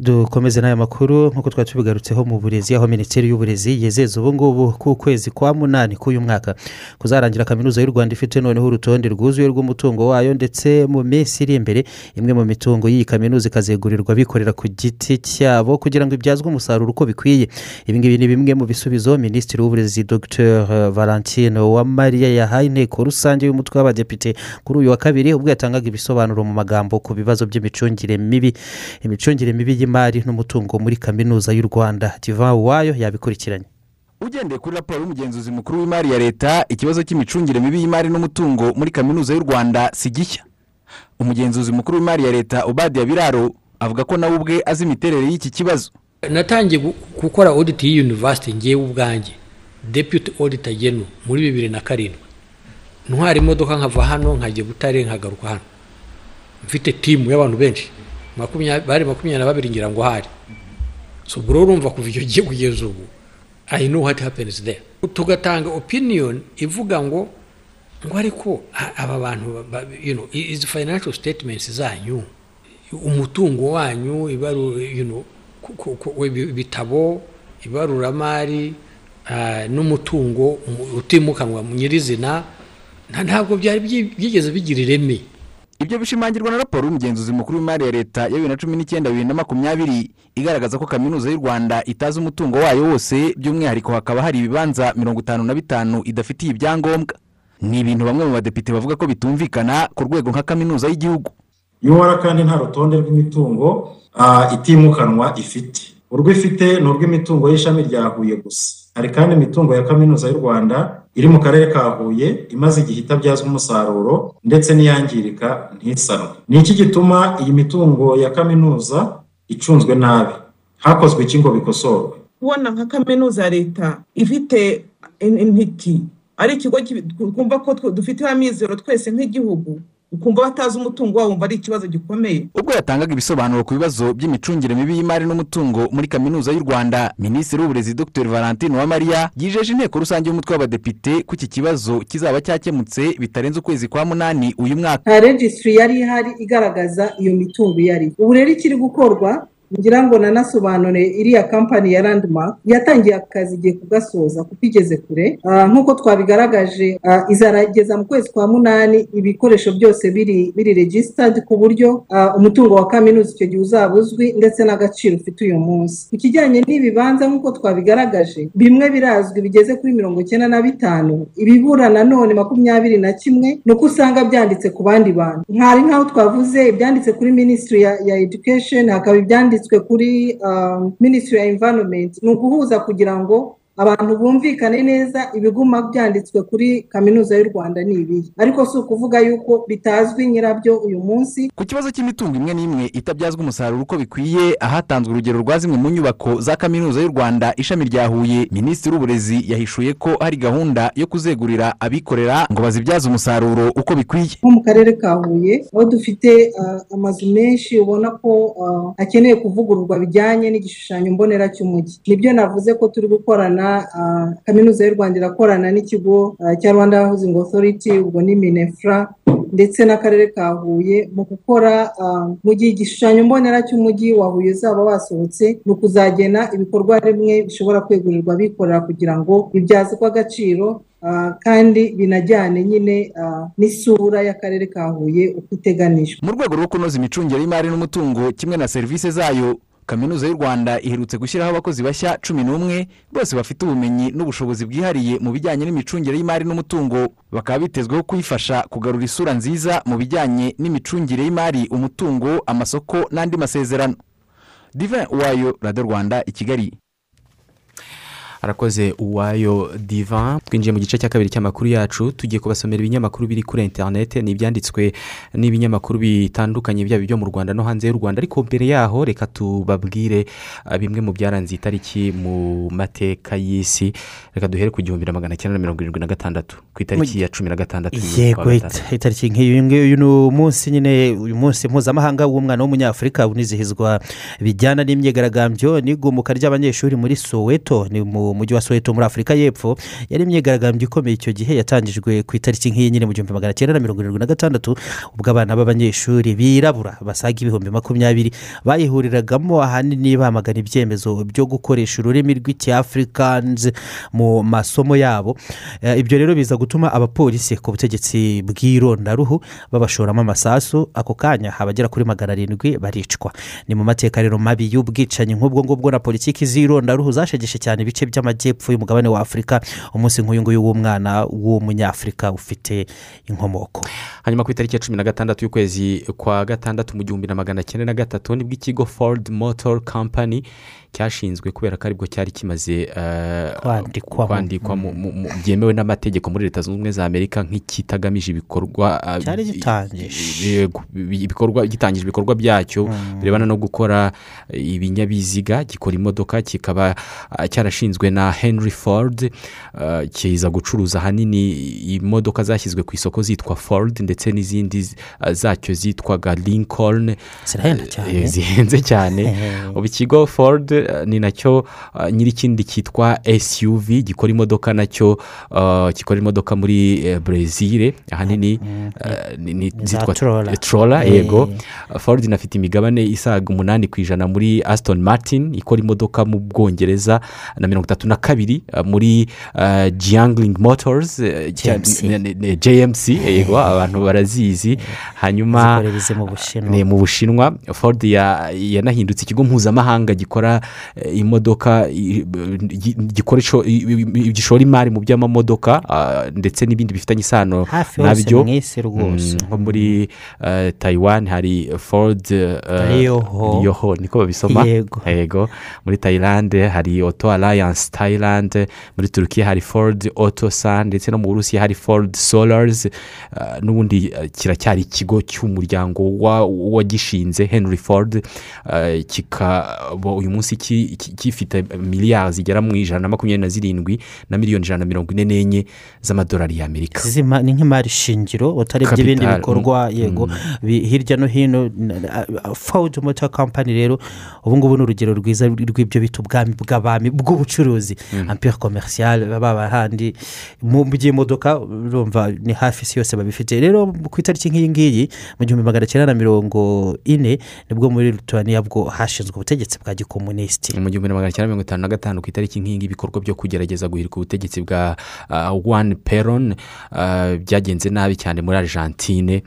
Dukomeze n'aya makuru. Nk'uko twari tubigarutseho mu burezi aho minisiteri y'uburezi yizeza ubu ngubu kwezi kwa munani k'uyu mwaka kuzarangira kaminuza y'u rwanda ifite noneho urutonde rwuzuye rw'umutungo wayo ndetse mu minsi iri imbere imwe mu mitungo y'iyi kaminuza ikazegurirwa abikorera ku giti cyabo kugira ngo ibyazwe umusaruro uko bikwiye. Ibi ngibi ni bimwe mu bisubizo minisitiri w'uburezi dr. Valentine uwamariya yahaye inteko rusange y'umutwe w'abadepite kuri uyu wa kabiri ubwo yatangaga ibisobanuro mu magambo ku bibazo by'imicungire mibi. Imicungire mibi y'imari n'umutungo muri kaminuza y'u rwanda. Diva wayo yabikurikiranye. Ugendeye kuri raporo y'umugenzuzi mukuru w'imari ya leta ikibazo cy'imicungire mibi y'imari n'umutungo muri kaminuza y'u rwanda si gishya. Umugenzuzi mukuru w'imari ya leta obadiya biraro avuga ko nawe ubwe azi imiterere y'iki kibazo. Natangiye gu- gukora audit y'iyi university ngewe ubwanjye. Deputy auditor genu muri bibiri na karindwi. Ntwara imodoka nkava hano nkajya butare nkagaruka hano. Mfite timu y'abantu benshi. Bari makumyabiri na babiri ngira ngo hari so ubwo urumva kuva icyo gihe kugeza ubu i know what happens there. Tugatanga opinion ivuga ngo ngo ariko aba bantu ba- ba- you know, izi financial statements zanyu umutungo wanyu ibaru you know, ibitabo ibaruramari n'umutungo um- utimukanwa mu nyirizina nta- ntabwo byari byi- byigeze bigira ireme. Ibyo bishimangirwa na raporo y'umugenzuzi mukuru w'imari ya leta ya bibiri na cumi n'icyenda bibiri na makumyabiri igaragaza ko kaminuza y'u rwanda itazi umutungo wayo wose by'umwihariko hakaba hari ibibanza mirongo itanu na bitanu idafitiye ibyangombwa. Ni ibintu bamwe mu badepite bavuga ko bitumvikana ku rwego nka kaminuza y'igihugu. UR kandi nta rutonde rw'imitungo ah, itimukanwa ifite. Urwo ifite ni urw'imitungo y'ishami rya huye gusa. Hari kandi imitungo ya kaminuza y'u rwanda iri mu karere ka huye imaze igihe itabyazwa umusaruro ndetse n'iyangirika ntisanwe ni iki gituma iyi mitungo ya kaminuza icunzwe nabi? Hakozwe iki ngo bikosorwe? Kubona nka kaminuza ya leta ifite in- intiti ari ikigo ki- twumva ko dufiteho amizero twese nk'igihugu ukumva batazi umutungo wabo wumva ari ikibazo gikomeye. Ubwo yatangaga ibisobanuro ku bibazo by'imicungire mibi y'imari n'umutungo muri kaminuza y'u rwanda minisitiri w'uburezi dr. Valentine uwamariya yijeje inteko rusange y'umutwe w'abadepite ko iki kibazo kizaba cyakemutse bitarenze ukwezi kwa munani uyu mwaka. Nta registry yari ihari igaragaza iyo mitungo iyo ari. Yo. ubu rero ikiri gukorwa ngira ngo nanasobanure iriya kampani ya landmark yatangiye akazi igiye kugasoza kuko igeze kure. Ah, nk'uko twabigaragaje ah, izarageza mu kwezi kwa munani ibikoresho byose biri biri registered ku buryo ah, umutungo wa kaminuza icyo gihe uzaba uzwi ndetse n'agaciro ufite uyu munsi. Ku kijyanye n'ibibanza nk'uko twabigaragaje bimwe birazwi bigeze kuri mirongo icyenda na bitanu ibibura nanone makumyabiri na kimwe ni uko usanga byanditse ku bandi bantu. Nkari nk'aho twavuze ibyanditse kuri minisitiri ya, education hakaba ibyanditswe kuri um, minisitiri ya environment. Ni uguhuza kugira ngo abantu bumvikane neza ibiguma byanditswe kuri kaminuza y'u rwanda ni ibihe? Ariko si ukuvuga yuko bitazwi nyirabyo uyu munsi. Ku kibazo cy'imitungo imwe n'imwe itabyazwa umusaruro uko bikwiye ahatanzwe urugero rwa zimwe mu nyubako za kaminuza y'u rwanda ishami rya huye minisitiri w'uburezi yahishuye ko hari gahunda yo kuzegurira abikorera ngo bazibyaze umusaruro uko bikwiye. Nko mu karere ka huye aho dufite ah, amazu menshi ubona ko ah, akeneye kuvugururwa bijyanye n'igishushanyo mbonera cy'umujyi. Nibyo navuze ko turi gukorana kaminuza y'u rwanda irakorana n'ikigo ah, cya rwanda housing authority ubwo ni minefra ndetse n'akarere ka huye. Mu gukora ah, mu gihe igishushanyo mbonera cy'umujyi wa huye uzaba wasohotse ni ukuzagena ibikorwa bimwe bishobora kwegurirwa abikorera kugira ngo bibyazwe agaciro kandi binajyane nyine n'isura y'akarere ka huye uko iteganijwe. Mu rwego rwo kunoza imicungire y'imari n'umutungo kimwe na serivisi zayo kaminuza y'u rwanda iherutse gushyiraho abakozi bashya cumi n'umwe bose bafite ubumenyi n'ubushobozi bwihariye mu bijyanye n'imicungire y'imari n'umutungo. Bakaba bitezweho kuyifasha kugarura isura nziza mu bijyanye n'imicungire y'imari umutungo amasoko n'andi masezerano. Divin uwayo radiyo rwanda i kigali. Arakoze uwayo divan twinjiye mu gice cya kabiri cy'amakuru yacu tugiye kubasomera ibinyamakuru biri kuri interinete ni ibyanditswe n'ibinyamakuru bitandukanye byaba ibyo mu rwanda no hanze y'u rwanda. Ariko mbere yaho reka tubabwire ah, bimwe mu byaranze iyi tariki mu mateka y'isi. Reka duhere ku gihumbi na magana cyenda na mirongo irindwi na gatandatu ku itariki ya cumi na gatandatu yego itariki nk'iyi ngiyi ni umunsi nyine uyu munsi mpuzamahanga w'umwana w'umunyafurika unizihizwa bijyana n'imyigaragambyo n'igumuka ry'abanyeshuri muri soweto ni mu mujyi wa soweto muri afurika y'epfo yari imyigaragambyo ikomeye icyo gihe yatangijwe ku itariki nk'iyi nyine mu gihumbi magana cyenda na mirongo irindwi na gatandatu ubwo abana b'abanyeshuri birabura basaga ibihumbi makumyabiri bayihuriragamo ahanini bamagana ibyemezo byo gukoresha ururimi rw'icyafurikanzi mu masomo yabo. Eh, ibyo rero biza gutuma abapolisi ku butegetsi bw'irondaruhu babashoramo amasasu ako kanya abagera kuri magana arindwi baricwa. Ni mu mateka rero mabi y'ubwicanyi nk'ubwo ngubwo na politiki z'irondaruhu zashegeshe cyane ibice by'amajyepfo y'umugabane wa afurika umunsi nk'uyu nguyu w'umwana w'umunyafurika ufite inkomoko. Hanyuma ku itariki ya cumi na gatandatu y'ukwezi kwa gatandatu mu gihumbi na magana cyenda na gatatu ni bwo ikigo ford motor company cyashinzwe kubera ko ari bwo cyari kimaze eh, kwandikwa byemewe n'amategeko muri leta zunze ubumwe za amerika nk'ikitagamije ibikorwa gitangije. bi- ibikorwa gitangije ibikorwa byacyo birebana no gukora eh, ibinyabiziga gikora imodoka kikaba ah, cyarashinzwe na henry ford ah, kiza gucuruza ahanini imodoka zashyizwe ku isoko zitwa ford ndetse n'izindi ah, zacyo zitwaga lincoln. Cyane Eh, zihenze cyane. [LAUGHS] Ubu ikigo ford eh, ni na cyo nyir'ikindi cyitwa suv gikora imodoka na cyo gikora imodoka muri brezil ahanini eh, zitwa trola Eh. yego. Ford inafite imigabane isaga umunani ku ijana muri aston martin ikora imodoka mu bwongereza na mirongo itatu itatu na kabiri uh, muri uh, uh, cya- JMC. yego abantu barazizi hanyuma ni mu bushinwa ford ya- yanahindutse ikigo mpuzamahanga gikora eh, imodoka gishora imari mu by'amamodoka ah, ndetse n'ibindi bifitanye isano na byo. Mm, nko muri eh, taiwan hari Ryoho. Ryoho, niko babisoma Yego. muri thailand hari auto alliance thailand muri turukiya hari ford otosan ndetse no mu burusiya hari ford solars uh, n'ubundi uh, kiracyari ikigo cy'umuryango wa- wagishinze henry ford uh, kikaba uyu munsi gifite miliyari zigera mu ijana na makumyabiri na zirindwi na miliyoni ijana na mirongo ine n'enye z'amadolari y'amerika ni nk'imari shingiro utarebye ibindi bikorwa mm, yego. Hirya no hino fawudi moto kampani rero ubu ngubu ni urugero rwiza rw'ibyo bita ubwami bw'abami bw'ubucuruzi. Mm. ampere komerisiyale baba handi mu by'imodoka urumva ni hafi isi yose babifite. Rero ku itariki nk'iyi ngiyi mu gihumbi magana cyenda na mirongo ine ni bwo muri lituwaniya bwo hashinzwe ubutegetsi bwa gikomunisiti mu gihumbi na magana cyenda mirongo itanu na gatanu ku itariki nk'iyi ngiyi ibikorwa byo kugerageza guhirika ubutegetsi bwa wani peron byagenze nabi cyane muri argentine.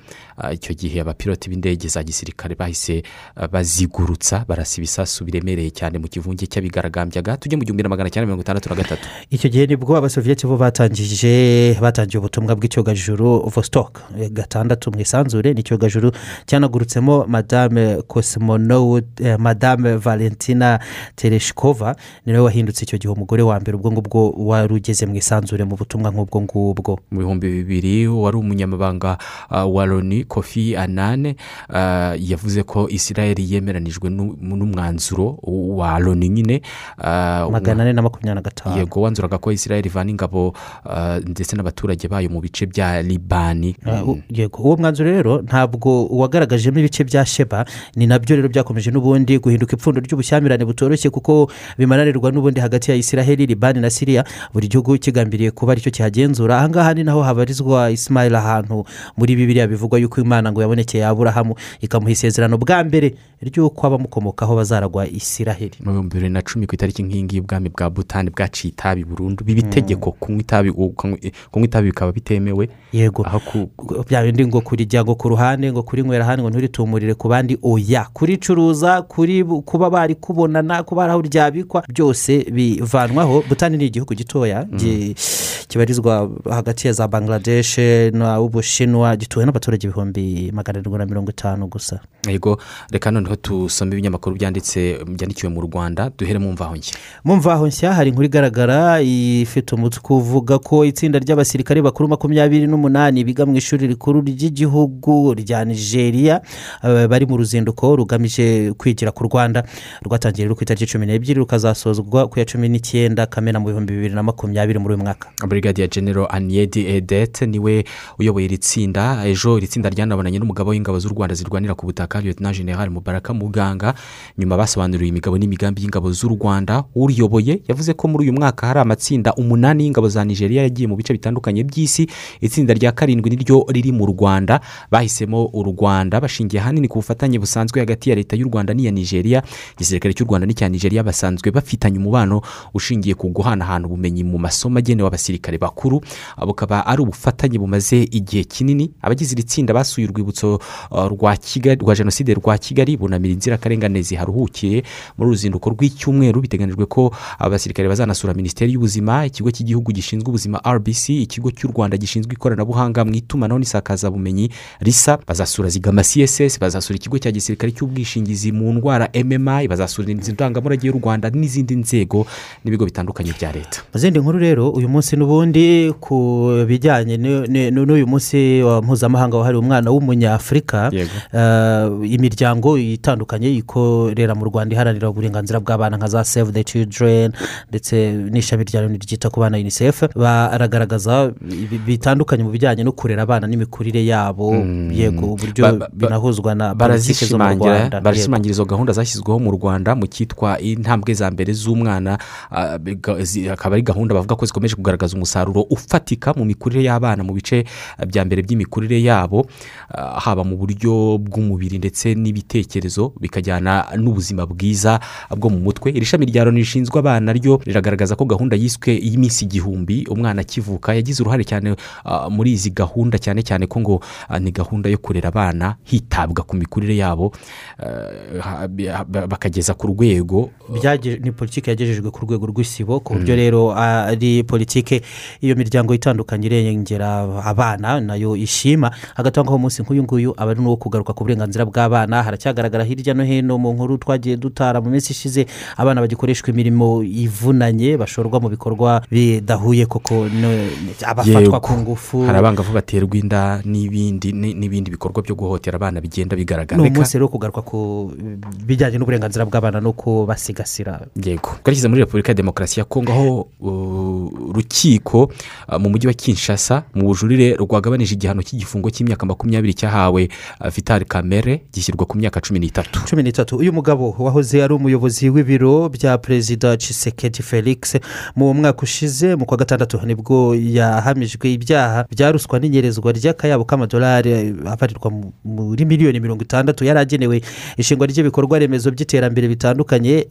Icyo gihe abapiloti b'indege za gisirikare bahise ah, bazigurutsa barasa ibisasu biremereye cyane mu kivunge cy'abigaragambyaga tujye mu gihumbi na magana cyenda mirongo itandatu na gatatu. Icyo gihe ni bwo abasoviyeti bo batangije batangiye ubutumwa bw'icyogajuru vostok eh, gatandatu mu isanzure ni icyogajuru cyanagurutsemo madame cosmonaut eh, madame valentina tereshkova ni nawe wahindutse icyo gihe umugore wa mbere ubwo ngubwo wari ugeze mu isanzure mu butumwa nk'ubwo ngubwo. Mu bihumbi bibiri wari umunyamabanga ah, wa loni kofi anane ah, yavuze ko israel yemeranijwe n'u- n'umwanzuro wa loni nyine ah, magana ane na makumyabiri na gatanu. Yego wanzuraga ko israel ivana ingabo ah, ndetse n'abaturage bayo mu bice bya libani. Uh, yego uwo mwanzuro rero ntabwo wagaragajemo ibice bya sheba ni na byo rero byakomeje n'ubundi guhinduka ipfundo ry'ubushyamirane butoroshye kuko bimananirwa n'ubundi hagati ya isiraheli libani na siriya buri gihugu kigambiriye kuba ari cyo kihagenzura. Ahangaha ni naho habarizwa isimayili ahantu muri bibiriya bivugwa yuko imana ngo yabonekeye aburahamu ikamuha isezerano bwa mbere ry'uko abamukomokaho bazaragwa isiraheli mu bihumbi bibiri na cumi ku itariki nk'ingi ubwami bwa butani bwaciye itabi burundu. Biba itegeko kunywa itabi ukanywa- kunywa itabi bikaba bitemewe. Yego. Bya bindi ngo kurijya ngo ku ruhande ngo kurinywera ahandi ngo nturitumurire ku bandi. Oya kuricuruza kuri kuba bari kubonana kuba ari aho ryabikwa byose bivanwaho. Butani ni igihugu gitoya gi- kibarizwa hagati ya za bangladesh n'ubushinwa gituwe n'abaturage ibihumbi magana arindwi na mirongo itanu gusa. Yego reka noneho tusome ibinyamakuru byanditse byandikiwe mu rwanda duhere mu mvaho nshya. Mu mvaho nshya hari inkuru igaragara ifite umutwe uvuga ko itsinda ry'abasirikare bakuru makumyabiri n'umunani biga mu ishuri rikuru ry'igihugu rya nigeria eh, bari mu ruzinduko rugamije kwigira ku rwanda. Rwatangiye ku itariki cumi n'ebyiri rukazasozwa ku ya cumi n'icyenda kamena mu bihumbi bibiri na makumyabiri muri uyu mwaka. Brigadier general aniyedi edete ni we uyoboye iri tsinda. Ejo iri tsinda ryanabonanye n'umugabo w'ingabo z'u rwanda zirwanira ku butaka. Lieutenant general mubaraka muganga. Nyuma basobanuriwe imigabo n'imigambi y'ingabo z'u rwanda. Uriyoboye yavuze ko muri uyu mwaka hari amatsinda umunani y'ingabo za nigeria yagiye mu bice bitandukanye by'isi. Itsinda rya karindwi niryo riri mu rwanda. Bahisemo u rwanda bashingiye ahanini ku bufatanye busanzwe hagati ya leta y'u rwanda n'iya nigeria. Igisirikare cy'u rwanda n'icya nigeria basanzwe bafitanye umubano ushingiye ku guhanahana ubumenyi mu masomo agenewe abasirikare bakuru. Bukaba ari ubufatanye bumaze igihe kinini. Abagize iri tsinda basuye urwibutso uh, rwa kigali rwa jenoside rwa kigali bunamira inzirakarengane ziharuhukiye. Muri uruzinduko rw'icyumweru biteganyijwe ko abasirikare bazanasura minisiteri y'ubuzima ikigo cy'igihugu gishinzwe ubuzima rbc ikigo cy'u rwanda gishinzwe ikoranabuhanga mu itumanaho n'isakazabumenyi risa bazasura zigama css bazasura ikigo cya gisirikare cy'ubwishingizi mu ndwara mmi bazasura inzu ndangamurage y'u rwanda n'izindi nzego n'ibigo bitandukanye bya leta. Mu zindi nkuru rero uyu munsi n'ubundi ku bijyanye n'uyu munsi wa mpuzamahanga wahariwe umwana w'umunyafurika imiryango itandukanye ikorera mu rwanda iharanira uburenganzira bw'abana nka za save the children ndetse n'ishami rya loni ryita ku bana unicef baragaragaza bitandukanye mu bijyanye no kurera abana n'imikurire yabo. Yego uburyo binahuzwa na politiki zo mu rwanda. Yego. barazishimangira izo gahunda zashyizweho mu rwanda mu cyitwa intambwe za mbere z'umwana. Ah, akaba ari gahunda bavuga ko zikomeje kugaragaza umusaruro ufatika mu mikurire y'abana mu bice bya mbere by'imikurire yabo ah, haba mu buryo bw'umubiri ndetse n'ibitekerezo bikajyana n'ubuzima bwiza bwo mu mutwe. Iri shami rya loni rishinzwe abana ryo riragaragaza ko gahunda yiswe y'iminsi igihumbi umwana akivuka yagize uruhare cyane ah, muri izi gahunda cyane cyane ko ngo ah, ni gahunda yo kurera abana hitabwa ku mikurire yabo bakageza ku rwego. Ni politiki yagejejwe ku rwego rw'isibo ku buryo Mm. rero ari politiki iyo miryango itandukanye irengera abana na yo ishima. Hagatangwaho umunsi nk'uyu nguyu aba ari n'uwo kugaruka ku burenganzira bw'abana haracyagaragara hirya no hino mu nkuru twagiye dutara mu minsi ishize abana bagikoreshwa imirimo ivunanye bashorwa mu bikorwa bidahuye koko abafatwa ku ngufu. Hari abangavu baterwa inda n'ibindi ni- n'ibindi bikorwa byo guhohotera abana bigenda bigaragara. Ni umunsi rero kugaruka ku bijyanye n'uburenganzira bw'abana no kubasigasira yego. Twashyize muri repubulika ya demokarasi ya kongo aho uh, urukiko uh, mu mujyi wa kinshasa mu bujurire rwagabanije igihano cy'igifungo cy'imyaka makumyabiri cyahawe uh, vitali kamere gishyirwa ku myaka cumi n'itatu. Cumi n'itatu. Uyu mugabo wahoze ari umuyobozi w'ibiro bya perezida cisekedi felix mu mwaka ushize mu kwa gatandatu ni bwo yahamijwe ibyaha bya ruswa n'inyerezwa ry'akayabo k'amadolari abarirwa mu- muri miliyoni mirongo itandatu. Yari agenewe ishingwa ry'ibikorwa remezo by'iterambere bitandukanye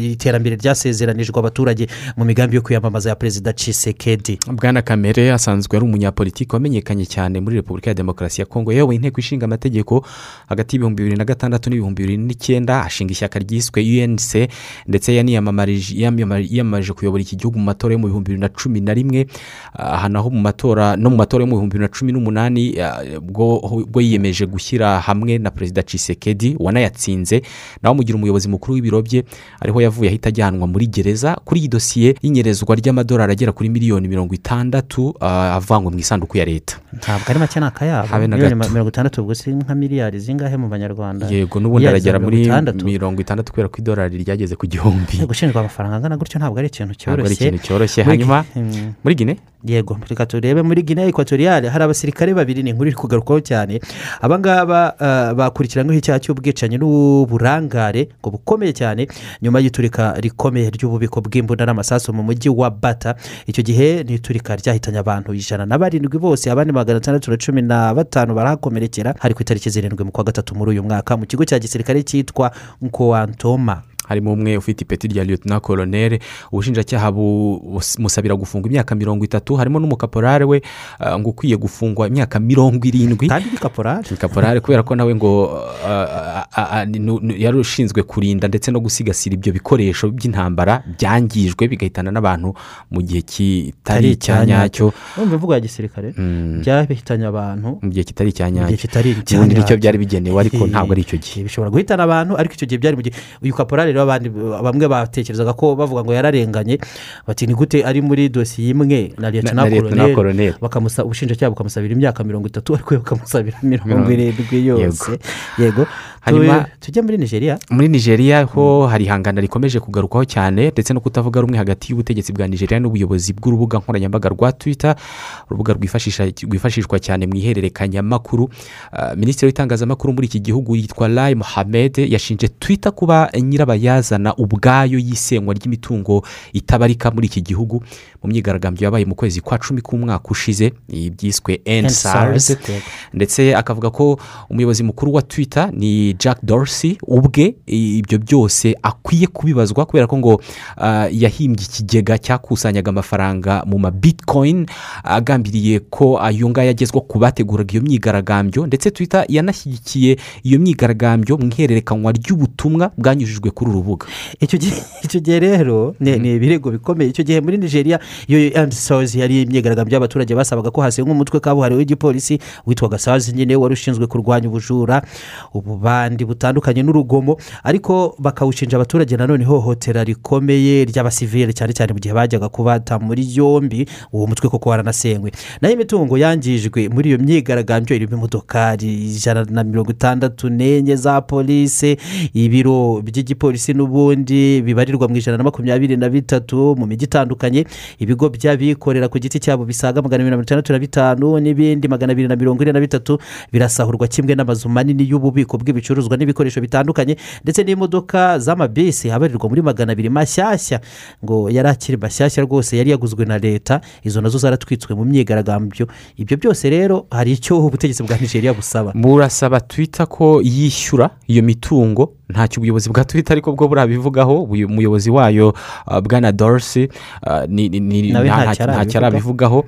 iterambere ryasezeranijwe abaturage mu migambi yo kwiyamamaza ya perezida cisekedi bwana kamere asanzwe ari umunyapolitiki wamenyekanye cyane muri repubulika ya demokarasi ya kongo yayoboye inteko ishinga amategeko hagati y'ibihumbi bibiri na gatandatu n'ibihumbi bibiri n'icyenda ashinga ishyaka ryiswe unc ndetse yiyamamarije kuyobora iki gihugu mu matora yo mu bihumbi bibiri na cumi na rimwe aha naho mu matora no mu matora yo mu bihumbi bibiri na cumi n'umunani ah, bwo bwo yiyemeje gushyira hamwe na perezida cisekedi wanayatsinze nawe mugira umuyobozi mukuru w'ibiro bye ariho yavuye ahita ajyanwa muri gereza kuri iyi dosiye y'inyerezwa ry'amadolari agera kuri miliyoni mirongo itandatu ah, avangwa mu isanduku ya leta. Ntabwo ari make ni akayabo miliyoni mirongo itandatu ubwo si nka miliyari zingahe mu banyarwanda? Yego n'ubundi aragera muri mirongo itandatu. kubera ko idolari ryageze ku gihumbi. Gushinjwa amafaranga angana gutyo ntabwo ari ikintu cyoroshye. Hanyuma, Mm. muri Guinea? yego reka turebe muri gine ekwatoriyale hari abasirikare babiri ni inkuru iri kugarukwaho cyane. Abangaba uh, bakurikiranyweho icyaha cy'ubwicanyi n'uburangare ngo bukomeye cyane nyuma y'iturika rikomeye ry'ububiko bw'imbunda n'amasasu mu mujyi wa bata. Icyo gihe ni iturika ryahitanye abantu ijana na barindwi bose abandi magana atandatu na cumi na batanu barahakomerekera hari ku itariki zirindwi mu kwa gatatu muri uyu mwaka mu kigo cya gisirikare cyitwa nkoantoma harimo umwe ufite ipeti rya lieutenant colonel ubushinjacyaha bumusabira gufungwa imyaka mirongo itatu. Harimo n'umukaporare we ah, ngo ukwiye gufungwa imyaka mirongo irindwi. Kandi ni kaporare ni kaporare kubera ko nawe ngo nu- nu- yari ushinzwe kurinda ndetse no gusigasira ibyo bikoresho by'intambara byangijwe bigahitana n'abantu mu gihe kitari icya nyacyo. imvugo ya gisirikare. Mm. byahitanye abantu mu gihe kitari icya nyacyo. ubundi ni cyo byari bigenewe ariko ntabwo ari icyo gihe. Bishobora guhitana abantu ariko icyo gihe byari mu gihe uyu kaporari rero bamwe batekerezaga ko bavuga ngo yararenganye bati ni gute ari muri dosiye imwe na na liyetona Lieutenant Colonel. bakamusa ubushinjacyaha bukamusabira imyaka mirongo itatu ariko mirongo Mirongo- irindwi yose. yego. Hanyuma- Tu- tujye muri nigeria. muri nigeria ho hari ihangana rikomeje kugarukwaho cyane ndetse no kutavuga rumwe hagati y'ubutegetsi bwa nigeria n'ubuyobozi bw'urubuga nkoranyambaga rwa twitter urubuga rwifashishwa cyane mu ihererekanyamakuru Ah, minisitiri w'itangazamakuru muri iki gihugu yitwa lai mohamed yashinje twitter kuba nyirabayazana ubwayo y'isenywa ry'imitungo itabarika muri iki gihugu. Mu myigaragambyo yabaye mu kwezi kwa cumi k'umwaka ushize iyi byiswe ensars Yego. ndetse akavuga ko umuyobozi mukuru wa twitter ni jack dorsey ubwe ibyo byose akwiye kubibazwa kubera ko ngo ah, yahimbye ikigega cyakusanyaga amafaranga mu ma bitcoin agambiriye ko ayo ngayo agezwa ku bateguraga iyo myigaragambyo ndetse twitter yanashyigikiye iyo myigaragambyo mu ihererekanywa ry'ubutumwa bwanyujijwe kuri uru rubuga. Icyo gihe rero ni ni ibirego bikomeye. Icyo gihe muri nigeria iyo antisozi yari imyigaragambyo y'abaturage basabaga ko hasenywa umutwe kabuhariwe w'igipolisi witwaga sazi nyine wari ushinzwe kurwanya ubujura ububandi butandukanye n'urugomo ariko bakawushinja abaturage nanone ihohotera rikomeye ry'abasivile cyane cyane mu gihe bajyaga kubata muri yombi uwo mutwe koko waranasenywe. Nayo imitungo yangijwe muri iyo myigaragambyo irimo imodokari ijana na mirongo itandatu n'enye za polisi ibiro by'igipolisi n'ubundi bibarirwa mu ijana na makumyabiri na bitatu mu mijyi itandukanye ibigo by'abikorera ku giti cyabo bisaga magana abiri na mirongo itandatu na bitanu n'ibindi magana abiri na mirongo ine na bitatu birasahurwa kimwe n'amazu manini y'ububiko bw'ibicuruzwa ibicuruzwa n'ibikoresho bitandukanye ndetse n'imodoka z'amabisi abarirwa muri magana abiri mashyashya ngo yari akiri mashyashya rwose yari yaguzwe na leta izo na zo zaratwitswe mu myigaragambyo. Ibyo byose rero hari icyo ubutegetsi bwa nigeria busaba. Burasaba twita ko yishyura iyo mitungo ntacyo ubuyobozi bwa twita ariko bwo burabivugaho uyu muyobozi wayo uh, bwana dorisi Nawe ntacyo arabivugaho. arabivugaho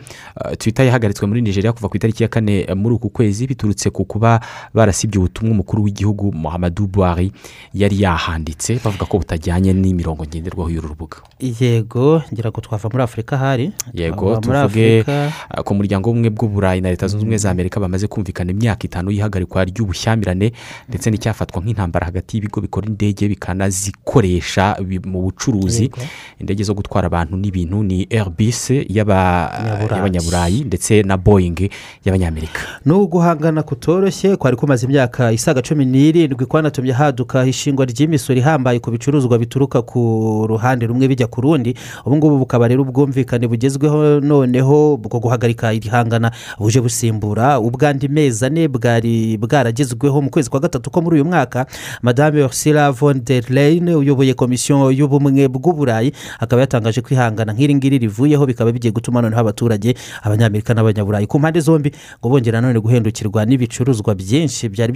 twita yahagaritswe muri nigeria kuva ku itariki ya kane muri uku kwezi biturutse ku kuba barasibye ubutumwa umukuru w'igihugu muhammadu buhari yari yahanditse bavuga ko butajyanye n'imirongo ngenderwaho y'uru rubuga yego ngira ngo twava muri afurika hari. Yego tuvuge ku muryango w'ubumwe bw'uburayi na leta zunze ubumwe za amerika bamaze kumvikana imyaka itanu y'ihagarikwa ry'ubushyamirane ndetse n'icyafatwa nk'intambara hagati y'ibigo bikora indege bikanazikoresha bi- mu bucuruzi. Indege zo gutwara abantu n'ibintu ni airbus y'aba- Nyaburayi. y'abanyaburayi ndetse na boeing y'abanyamerika. N'ubu guhangana kutoroshye kwari kumaze imyaka isaga cumi n'irindwi kwanatumye haduka ishingwa ry'imisoro ihambaye ku bicuruzwa bituruka ku ruhande rumwe bijya ku rundi. Ubu ngubu bukaba rero ubwumvikane bugezweho noneho bwo guhagarika iri hangana buje busimbura. Ubwandi mezi ane bwari bwaragezweho mu kwezi kwa gatatu ko muri uyu mwaka. Madame ursula von der leyen uyoboye komisiyo y'ubumwe bw'uburayi akaba yatangaje ko ihangana nk'iri ngiri rivuyeho bikaba bigiye gutuma noneho abaturage abanyamerika n'abanyaburayi ku mpande zombi ngo bongera none guhendukirwa n'ibicuruzwa byinshi byari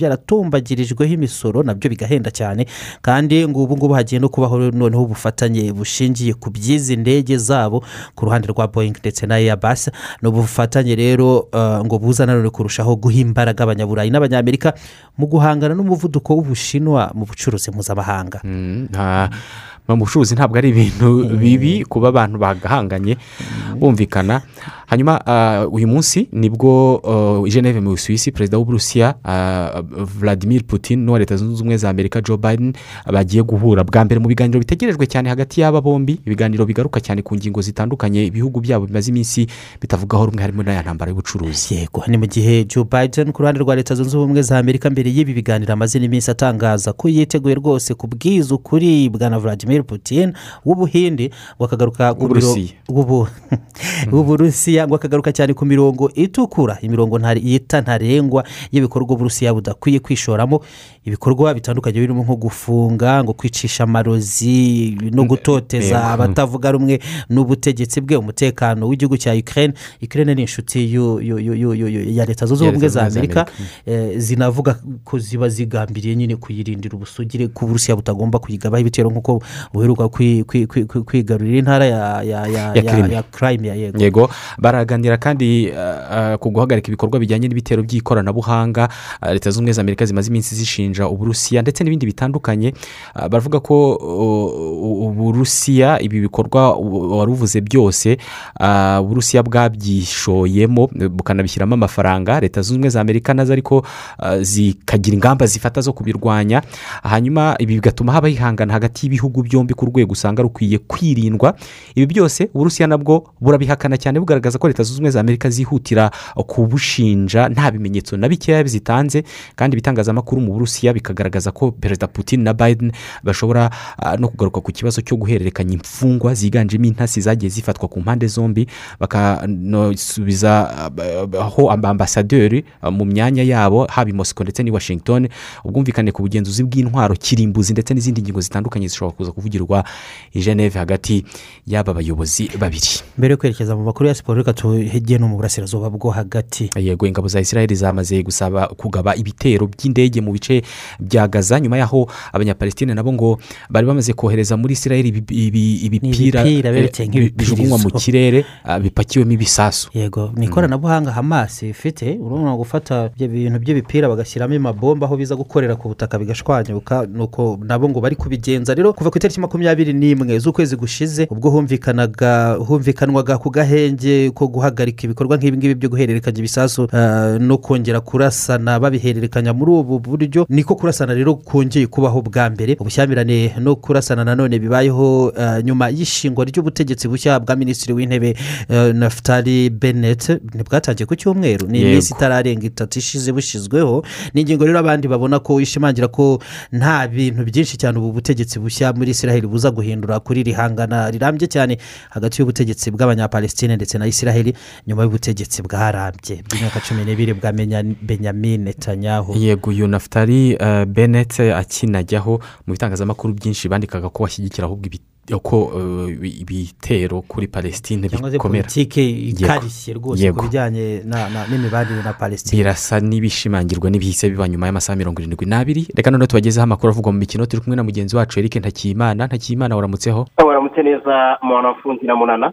byaratumbagirijweho imisoro na byo bigahenda cyane. Kandi ngo ubu ngubu hagiye no kubaho noneho ubufatanye bushingiye ku by'izi ndege zabo ku ruhande rwa boeing ndetse na airbus. Ni ubufatanye rero eh, ngo buza nanone kurushaho guha imbaraga abanyaburayi n'abanyamerika mu guhangana n'umuvuduko w'ubushinwa mu bucuruzi mpuzamahanga. Mm, mu bucuruzi ntabwo ari ibintu bibi kuba abantu bagahanganye bumvikana. Hanyuma ah, uyu munsi ni bwo uh, geneve mu busuwisi perezida w'uburusiya ah, vladimir putin n'uwa leta zunze ubumwe za amerika joe biden bagiye guhura. Bwa mbere mu biganiro bitegerejwe cyane hagati y'aba bombi ibiganiro bigaruka cyane ku ngingo zitandukanye ibihugu byabo bimaze iminsi bitavugaho rumwe harimo n'aya ntambara y'ubucuruzi. Yego ni mu gihe joe biden ku ruhande rwa leta zunze ubumwe za amerika mbere y'ibi biganiro amaze n'iminsi atangaza ko yiteguye rwose kubwiza ukuri bwa na vladimir putin w'ubuhinde ngo akagaruka ku miro- [LAUGHS] W'uburusiya ngo akagaruka cyane ku mirongo itukura. Imirongo yita ntarengwa y'ibikorwa uburusiya budakwiye kwishoramo ibikorwa bitandukanye birimo nko gufunga ngo kwicisha amarozi no gutoteza abatavuga rumwe n'ubutegetsi bwe umutekano w'igihugu cya ukraine. Ukraine ni inshuti ya leta zunze ubumwe za amerika. Eh, zinavuga ko ziba zigambiriye nyine kuyirindira ubusugire ko uburusiya butagomba kuyigabaho ibitero nk'uko buheruka kwi- kwi- kwi- kwi- kwigarurira intara ya ya ya yego. Baraganira kandi uh, uh, ku guhagarika ibikorwa bijyanye n'ibitero by'ikoranabuhanga. Uh, leta zunze ubumwe za amerika zimaze iminsi zishinja uburusiya ndetse n'ibindi bitandukanye uh, baravuga ko uburusiya ibi bikorwa wari uvuze byose uh, uburusiya bwabyishoyemo bukanabishyiramo amafaranga leta zunze ubumwe za amerika na zo ariko uh, zikagira ingamba zifata zo kubirwanya hanyuma ibi bigatuma haba ihangana hagati y'ibihugu byombi ku rwego usanga rukwiye kwirindwa. Ibi byose uburusiya nabwo burabihakana cyane bugaragaza ko leta zunze ubumwe za amerika zihutira kubushinja nta bimenyetso na bikeya zitanze kandi ibitangazamakuru mu burusiya bikagaragaza ko perezida putin na biden bashobora ah, no kugaruka ku kibazo cyo guhererekanya imfungwa ziganjemo intasi zagiye zifatwa ku mpande zombi bakanasubiza ah, aho ambasaderi ah, mu myanya yabo haba i mosiko ndetse n'i washington ubwumvikane ku bugenzuzi bw'intwaro kirimbuzi ndetse n'izindi ngingo zitandukanye zishobora kuza kuvugirwa i geneve hagati y'aba bayobozi babiri. Mbere yo kwerekeza mu makuru ya siporo reka tuhegeye no mu burasirazuba bwo hagati. Yego ingabo za israel zamaze gusaba kugaba ibitero by'indege mu bice bya gaza nyuma y'aho abanyapalestine nabo ngo bari bamaze kohereza muri israel ibi- ibi- ibipira eh, bijugunywa mu kirere ah, bipakiwemo ibisasu. Yego ni ikoranabuhanga hamasi ifite urabona gufata ibyo bintu by'ibipira bagashyiramo amabomba aho biza gukorera ku butaka bigashwanyuka nuko nabo ngo bari kubigenza. Rero kuva ku itariki makumyabiri n'imwe z'ukwezi gushize ubwo humvikanaga humvikanwaga ku gahenge ko guhagarika ibikorwa nk'ibi ngibi byo guhererekanya ibisasu ah, no kongera kurasana babihererekanya muri ubu buryo. Niko kurasana rero kongeye kubaho bwa mbere. Ubushyamirane no kurasana nanone bibayeho ah, nyuma y'ishingwa ry'ubutegetsi bushya bwa minisitiri w'intebe eh, naftali bennett. Ntibwatangiye ku cyumweru. Ni iminsi itararenga itatu ishize bushyizweho. Ni ingingo rero abandi babona ko ishimangira ko nta bintu byinshi cyane ubu butegetsi bushya muri israel buza guhindura kuri iri hangana. Rirambye cyane hagati y'ubutegetsi na palestine ndetse na israel nyuma y'ubutegetsi bwarambye. Bw'imyaka cumi n'ibiri bwa Benya- benjamin netanyahu. Yego uyu nafutari uh, bennett akinajyaho mu bitangazamakuru byinshi bandikaga ko bashyigikira ahubwo ibi- ko uh, ibitero kuri palestine cyangwa se bikomera. politiki Yego. ikarishye rwose ku bijyanye n'imibanire na palestine. Birasa n'ibishimangirwa n'ibihise biba nyuma y'amasaha mirongo irindwi n'abiri. Reka noneho tubagezeho amakuru avugwa mu mikino. Turi kumwe na mugenzi wacu eric ntakiyimana. Ntakiyimana waramutseho waramutse neza mwanafunzi na munana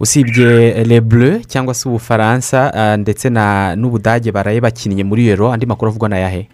usibye bleu cyangwa se ubufaransa ah, ndetse n'ubudage baraye bakinnye muri euro. Andi makuru avugwa na yahe?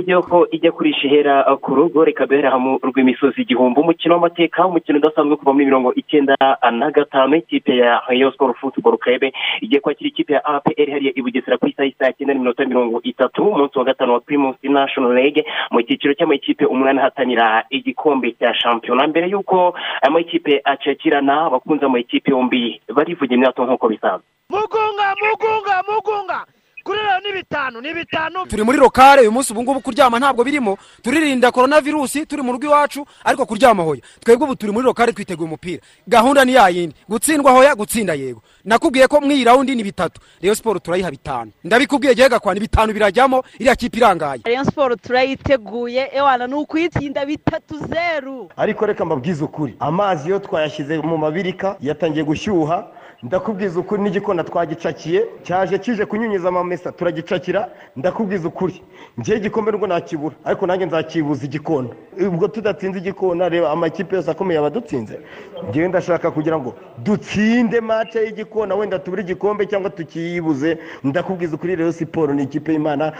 Ni byo kuko kujya ko ijya kurisha ihera uh, ku rugo reka duhera hamwe rw'imisozi igihumbi umukino w'amateka umukino udasanzwe kuva muri mirongo icyenda na gatanu ikipe ya rayon sport football club igiye kwakira ikipe ya apr hariya i bugesera ku isaha y'isaa cyenda n'iminota mirongo itatu umunsi wa gatanu wa primus national league mu cyiciro cy'amakipe umunani ahatanira igikombe cya shampiyona. Mbere y'uko amakipe acakirana abakunze amakipe yombi barivuga imyato nk'uko bisanzwe. Mugunga mugunga mugunga! Kuri rero ni bitanu ni bitanu turi muri lokale uyu munsi ubu ngubu kuryama ntabwo birimo. Turirinda korona virusi turi mu rugo iwacu ariko kuryama hoya. Twebwe ubu turi muri lokale twiteguye umupira. Gahunda ni yayindi gutsindwa hoya gutsinda yego. Nakubwiye ko mw'iyi rawundi ni bitatu. Reyo siporo turayiha bitanu. Ndabikubwiye gihe gakwana bitanu birajyamo iriya kipe irangaye. Rayon siporo turayiteguye. Ewana ni ukuyitsinda bitatu zeru. Ariko reka mbabwize ukuri. Amazi iyo twayashyize mu mabirika yatangiye gushyuha. Ndakubwiza ukuri n'igikona twagicakiye cyaje kije kunyunyiza amamesa turagicakira ndakubwiza ukuri. Ngewe igikombe nubwo nakibura ariko nanjye nzakibuza igikona. Ubwo tudatsinze igikona reba amakipe yose akomeye aba adutsinze. Ngewe ndashaka kugira ngo dutsinde mace y'igikona wenda tubure igikombe cyangwa tukiyibuze. Ndakubwiza ukuri rero siporo ni ikipe y'imana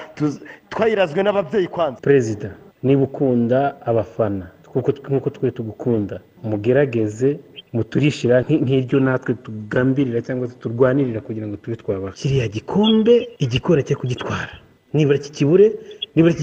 twayirazwe n'ababyeyi kwanza. Perezida niba ukunda abafana kuko nk'uko twe tugukunda. Mugerageze muturishira nk- nk'iryo natwe tugambirira cyangwa se turwanirira kugira ngo tube twabaha kiriya gikombe igikora cyo kugitwara nibura kikibure nibura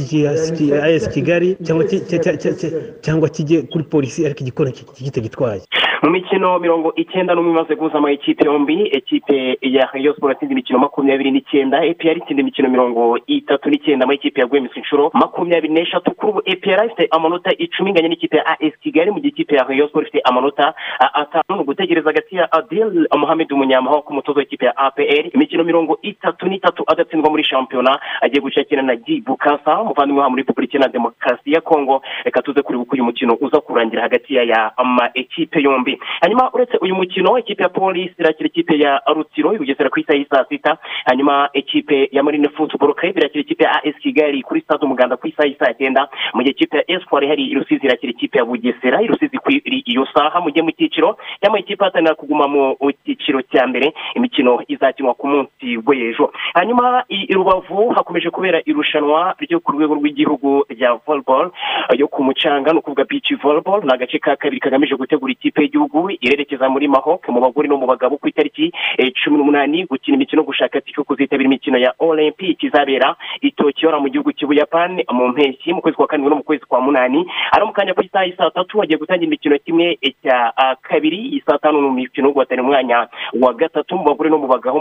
ayesi kigali cyangwa ki- cya- cya- cya- cya- cyangwa kijye kuri polisi ariko igikora kitagitwaye mu mikino mirongo icyenda n'umwe imaze guhuza amakipe yombi ekipe ya rayon sport yatsinze imikino makumyabiri n'icyenda epr itsinda imikino mirongo itatu n'icyenda amakipe ya gwemisi inshuro makumyabiri n'eshatu kuri ubu epr ifite amanota icumi inganya n'ikipe ya as kigali mu gihe ikipe ya rayon sport ifite amanota atanu. Ni ugutegereza hagati ya adil mohamed umunyamahanga ku mutoza w'ikipe ya apr imikino mirongo itatu n'itatu adatsindwa muri shampiyona agiye gushakira na gi bukasa umuvandimwe wa muri repubulika na demokarasi ya kongo reka tuze kureba uko uyu mukino uza kurangira hagati ya ama ekipe yombi. Hanyuma uretse uyu mukino ikipe ya polisi irakira ikipe ya rutsiro ibugesera ku isaha y'i saa sita. Hanyuma ikipe ya marine football club irakira ikipe ya as kigali kuri stade umuganda ku isaha y'i saa cyenda. Mu gihe ikipe ya espoir hari i rusizi irakira ikipe ya bugesera i rusizi kuri iyo saha. Mu gihe mu cyiciro cyangwa ikipe ihatanira kuguma mu cyiciro cya mbere. Imikino izakinwa ku munsi w'ejo hanyuma i rubavu hakomeje kubera irushanwa ryo ku rwego rw'igihugu rya volleyball yo ku mucanga. Ni ukuvuga beach volleyball ni agace ka kabiri kagamije gutegura ikipe y'igihugu irerekeza muri mahok mu bagore no mu bagabo ku itariki eh, cumi n'umunani gukina imikino gushaka tike yo kuzitabira imikino ya olympic izabera i tokiyo mu gihugu cy'ubuyapani mu mpeshyi mu kwezi kwa karindwi no mu kwezi kwa munani. Ari mu kanya ku isaha saa tatu hagiye gutangira imikino kimwe eh, cya kabiri saa tanu mu mikino guhatana umwanya wa gatatu mu bagore no mu bagabo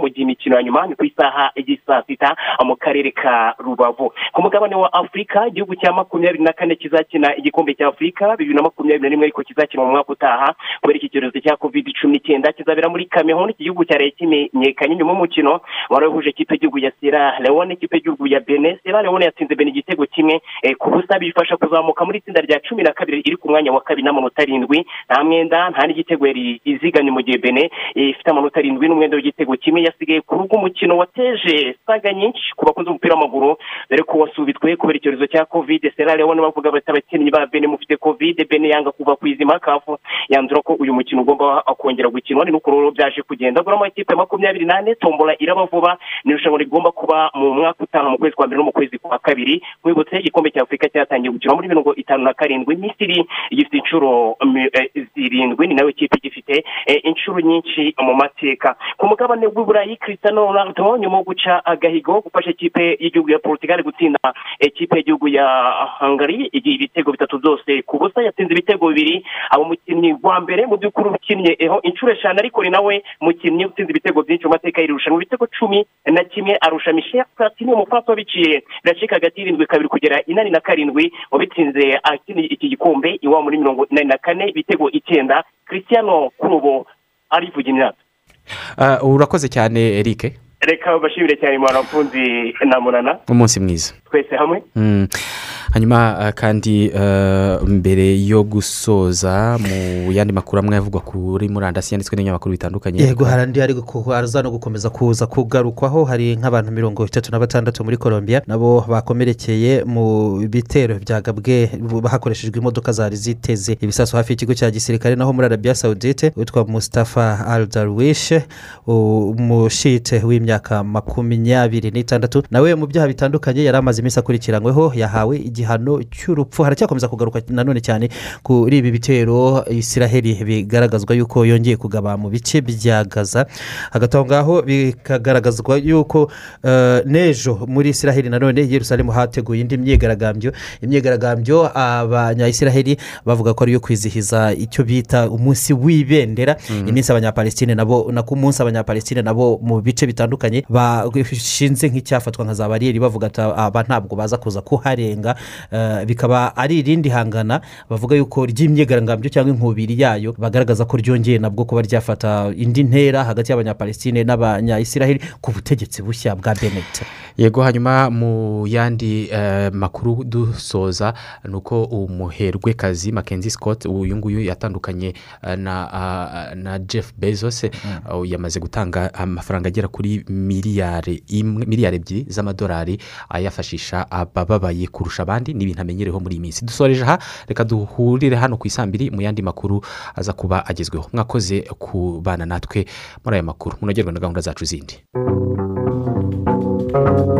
mu gihe imikino ya nyuma ni ku isaha saa sita mu karere ka rubavu. Ku mugabane wa afurika igihugu cya makumyabiri na kane kizakina igikombe cya afurika bibiri na makumyabiri na rimwe ariko kizakina mu mwaka utaha. Kubera iki cyorezo cya covid cumi n'icyenda kizabera muri kameruni iki gihugu cyaraye kimenyekanye nyuma y'umukino wari wahuje ikipe y'igihugu ya sierra leone ikipe y'igihugu ya benin. Sierra leone yatsinze benin igitego kimwe eh, ku busa bifasha kuzamuka muri itsinda rya cumi na kabiri iri ku mwanya wa kabiri n'amanota arindwi. Nta mwenda nta n'igitego yari izigamye mu gihe benin eh, ifite amanota arindwi n'umwenda w'igitego kimwe. Yasigaye ku rugo umukino wateje saga nyinshi ku bakunze umupira w'amaguru dore ko wasubitswe kubera icyorezo cya covid. Sierra leone bavuga bati abakinnyi ba benin mufite covid. Benin yanga kuva ku izima kafu. Yanzura ko uyu mukino ugomba kongera gukinwa ni nuko rero byaje kugenda. Gura amakipe makumyabiri n'ane tombola iraba vuba ni irushanwa rigomba kuba mu mwaka utaha mu kwezi kwa mbere no mu kwezi kwa kabiri. Wibutse igikombe cya afurika cyatangiye gukina muri mirongo itanu na karindwi misiri igifite inshuro eh, zirindwi ni na yo kipe igifite eh, inshuro nyinshi mu mateka. Ku mugabane w'iburayi cristiano ronaldo nyuma yo guca agahigo gufasha ikipe y'igihugu ya portugal gutsinda ikipe y'igihugu ya hungary igihe ibitego bitatu byose ku busa yatsinze ibitego bibiri aba umukinnyi wa mbere mu by'ukuri ukinnye. Eho inshuro eshanu ariko ni nawe mukinnyi utsinze ibitego byinshi mu mateka y'iri rushanwa ibitego cumi na kimwe arusha michel platini umupfapfa wabiciye biracika hagati y'irindwi kabiri kugera inani na karindwi wabitsinze akiniye iki gikombe iwabo muri mirongo inani na kane ibitego icyenda. Cristiano kuri ubu arivuga imyaka. Ah, urakoze cyane eric. Reka bashimire cyane mwanafunzi na munana umunsi mwiza. Twese hamwe. Mm. Hanyuma ah, kandi ah, mbere yo gusoza mu yandi makuru amwe avugwa kuri murandasi yanditswe n'ibinyamakuru bitandukanye. Yego hari andi ari haza no gukomeza kuza kugarukwaho. Hari nk'abantu mirongo itatu na batandatu muri colombia nabo bakomerekeye mu bitero byagabwe bu- hakoreshejwe imodoka zari ziteze ibisasu hafi y'ikigo cya gisirikare naho muri arabia saudite witwa mustafa al darwish umushite w'imyaka makumyabiri n'itandatu. Nawe mu byaha bitandukanye yari amaze iminsi akurikiranyweho yahawe igihano cy'urupfu. Haracyakomeza kugaruka nanone cyane kuri ibi bitero isiraheli bigaragazwa yuko yongeye kugaba mu bice bya gaza. Hagati aho ngaho bikagaragazwa yuko eh, n'ejo muri isiraheli nanone yerusalemu hateguye indi myigaragambyo. Imyigaragambyo abanyayisiraheli bavuga ko ariyo kwizihiza icyo bita umunsi w'ibendera. Mhm. iminsi abanyapalestine nabo na ku munsi abanyapalestine nabo mu bice bitandukanye bashinze nk'icyafatwa nka za bariyeri bavuga aba ntabwo baza kuza kuharenga. Bikaba ari irindi hangana bavuga yuko ry'imyigaragambyo cyangwa inkubiri yayo bagaragaza ko ryongeye nabwo kuba ryafata indi ntera hagati y'abanyapalestine n'abanyayisiraheli ku butegetsi bushya bwa benet yego hanyuma mu yandi eh, makuru dusoza ni uko umuherwekazi makenzi scott uyu nguyu yatandukanye eh, na ah, na jeff bezos eh, yamaze gutanga amafaranga agera kuri miliyari imwe miliyari ebyiri z'amadolari ayafashisha abababaye kurusha abandi. Ni ibintu amenyereweho muri iyi minsi. Dusoreje aha reka duhurire hano ku isambiri mu yandi makuru aza kuba agezweho. Mwakoze kubana natwe muri aya makuru. Munogerwa na gahunda zacu zindi. Thank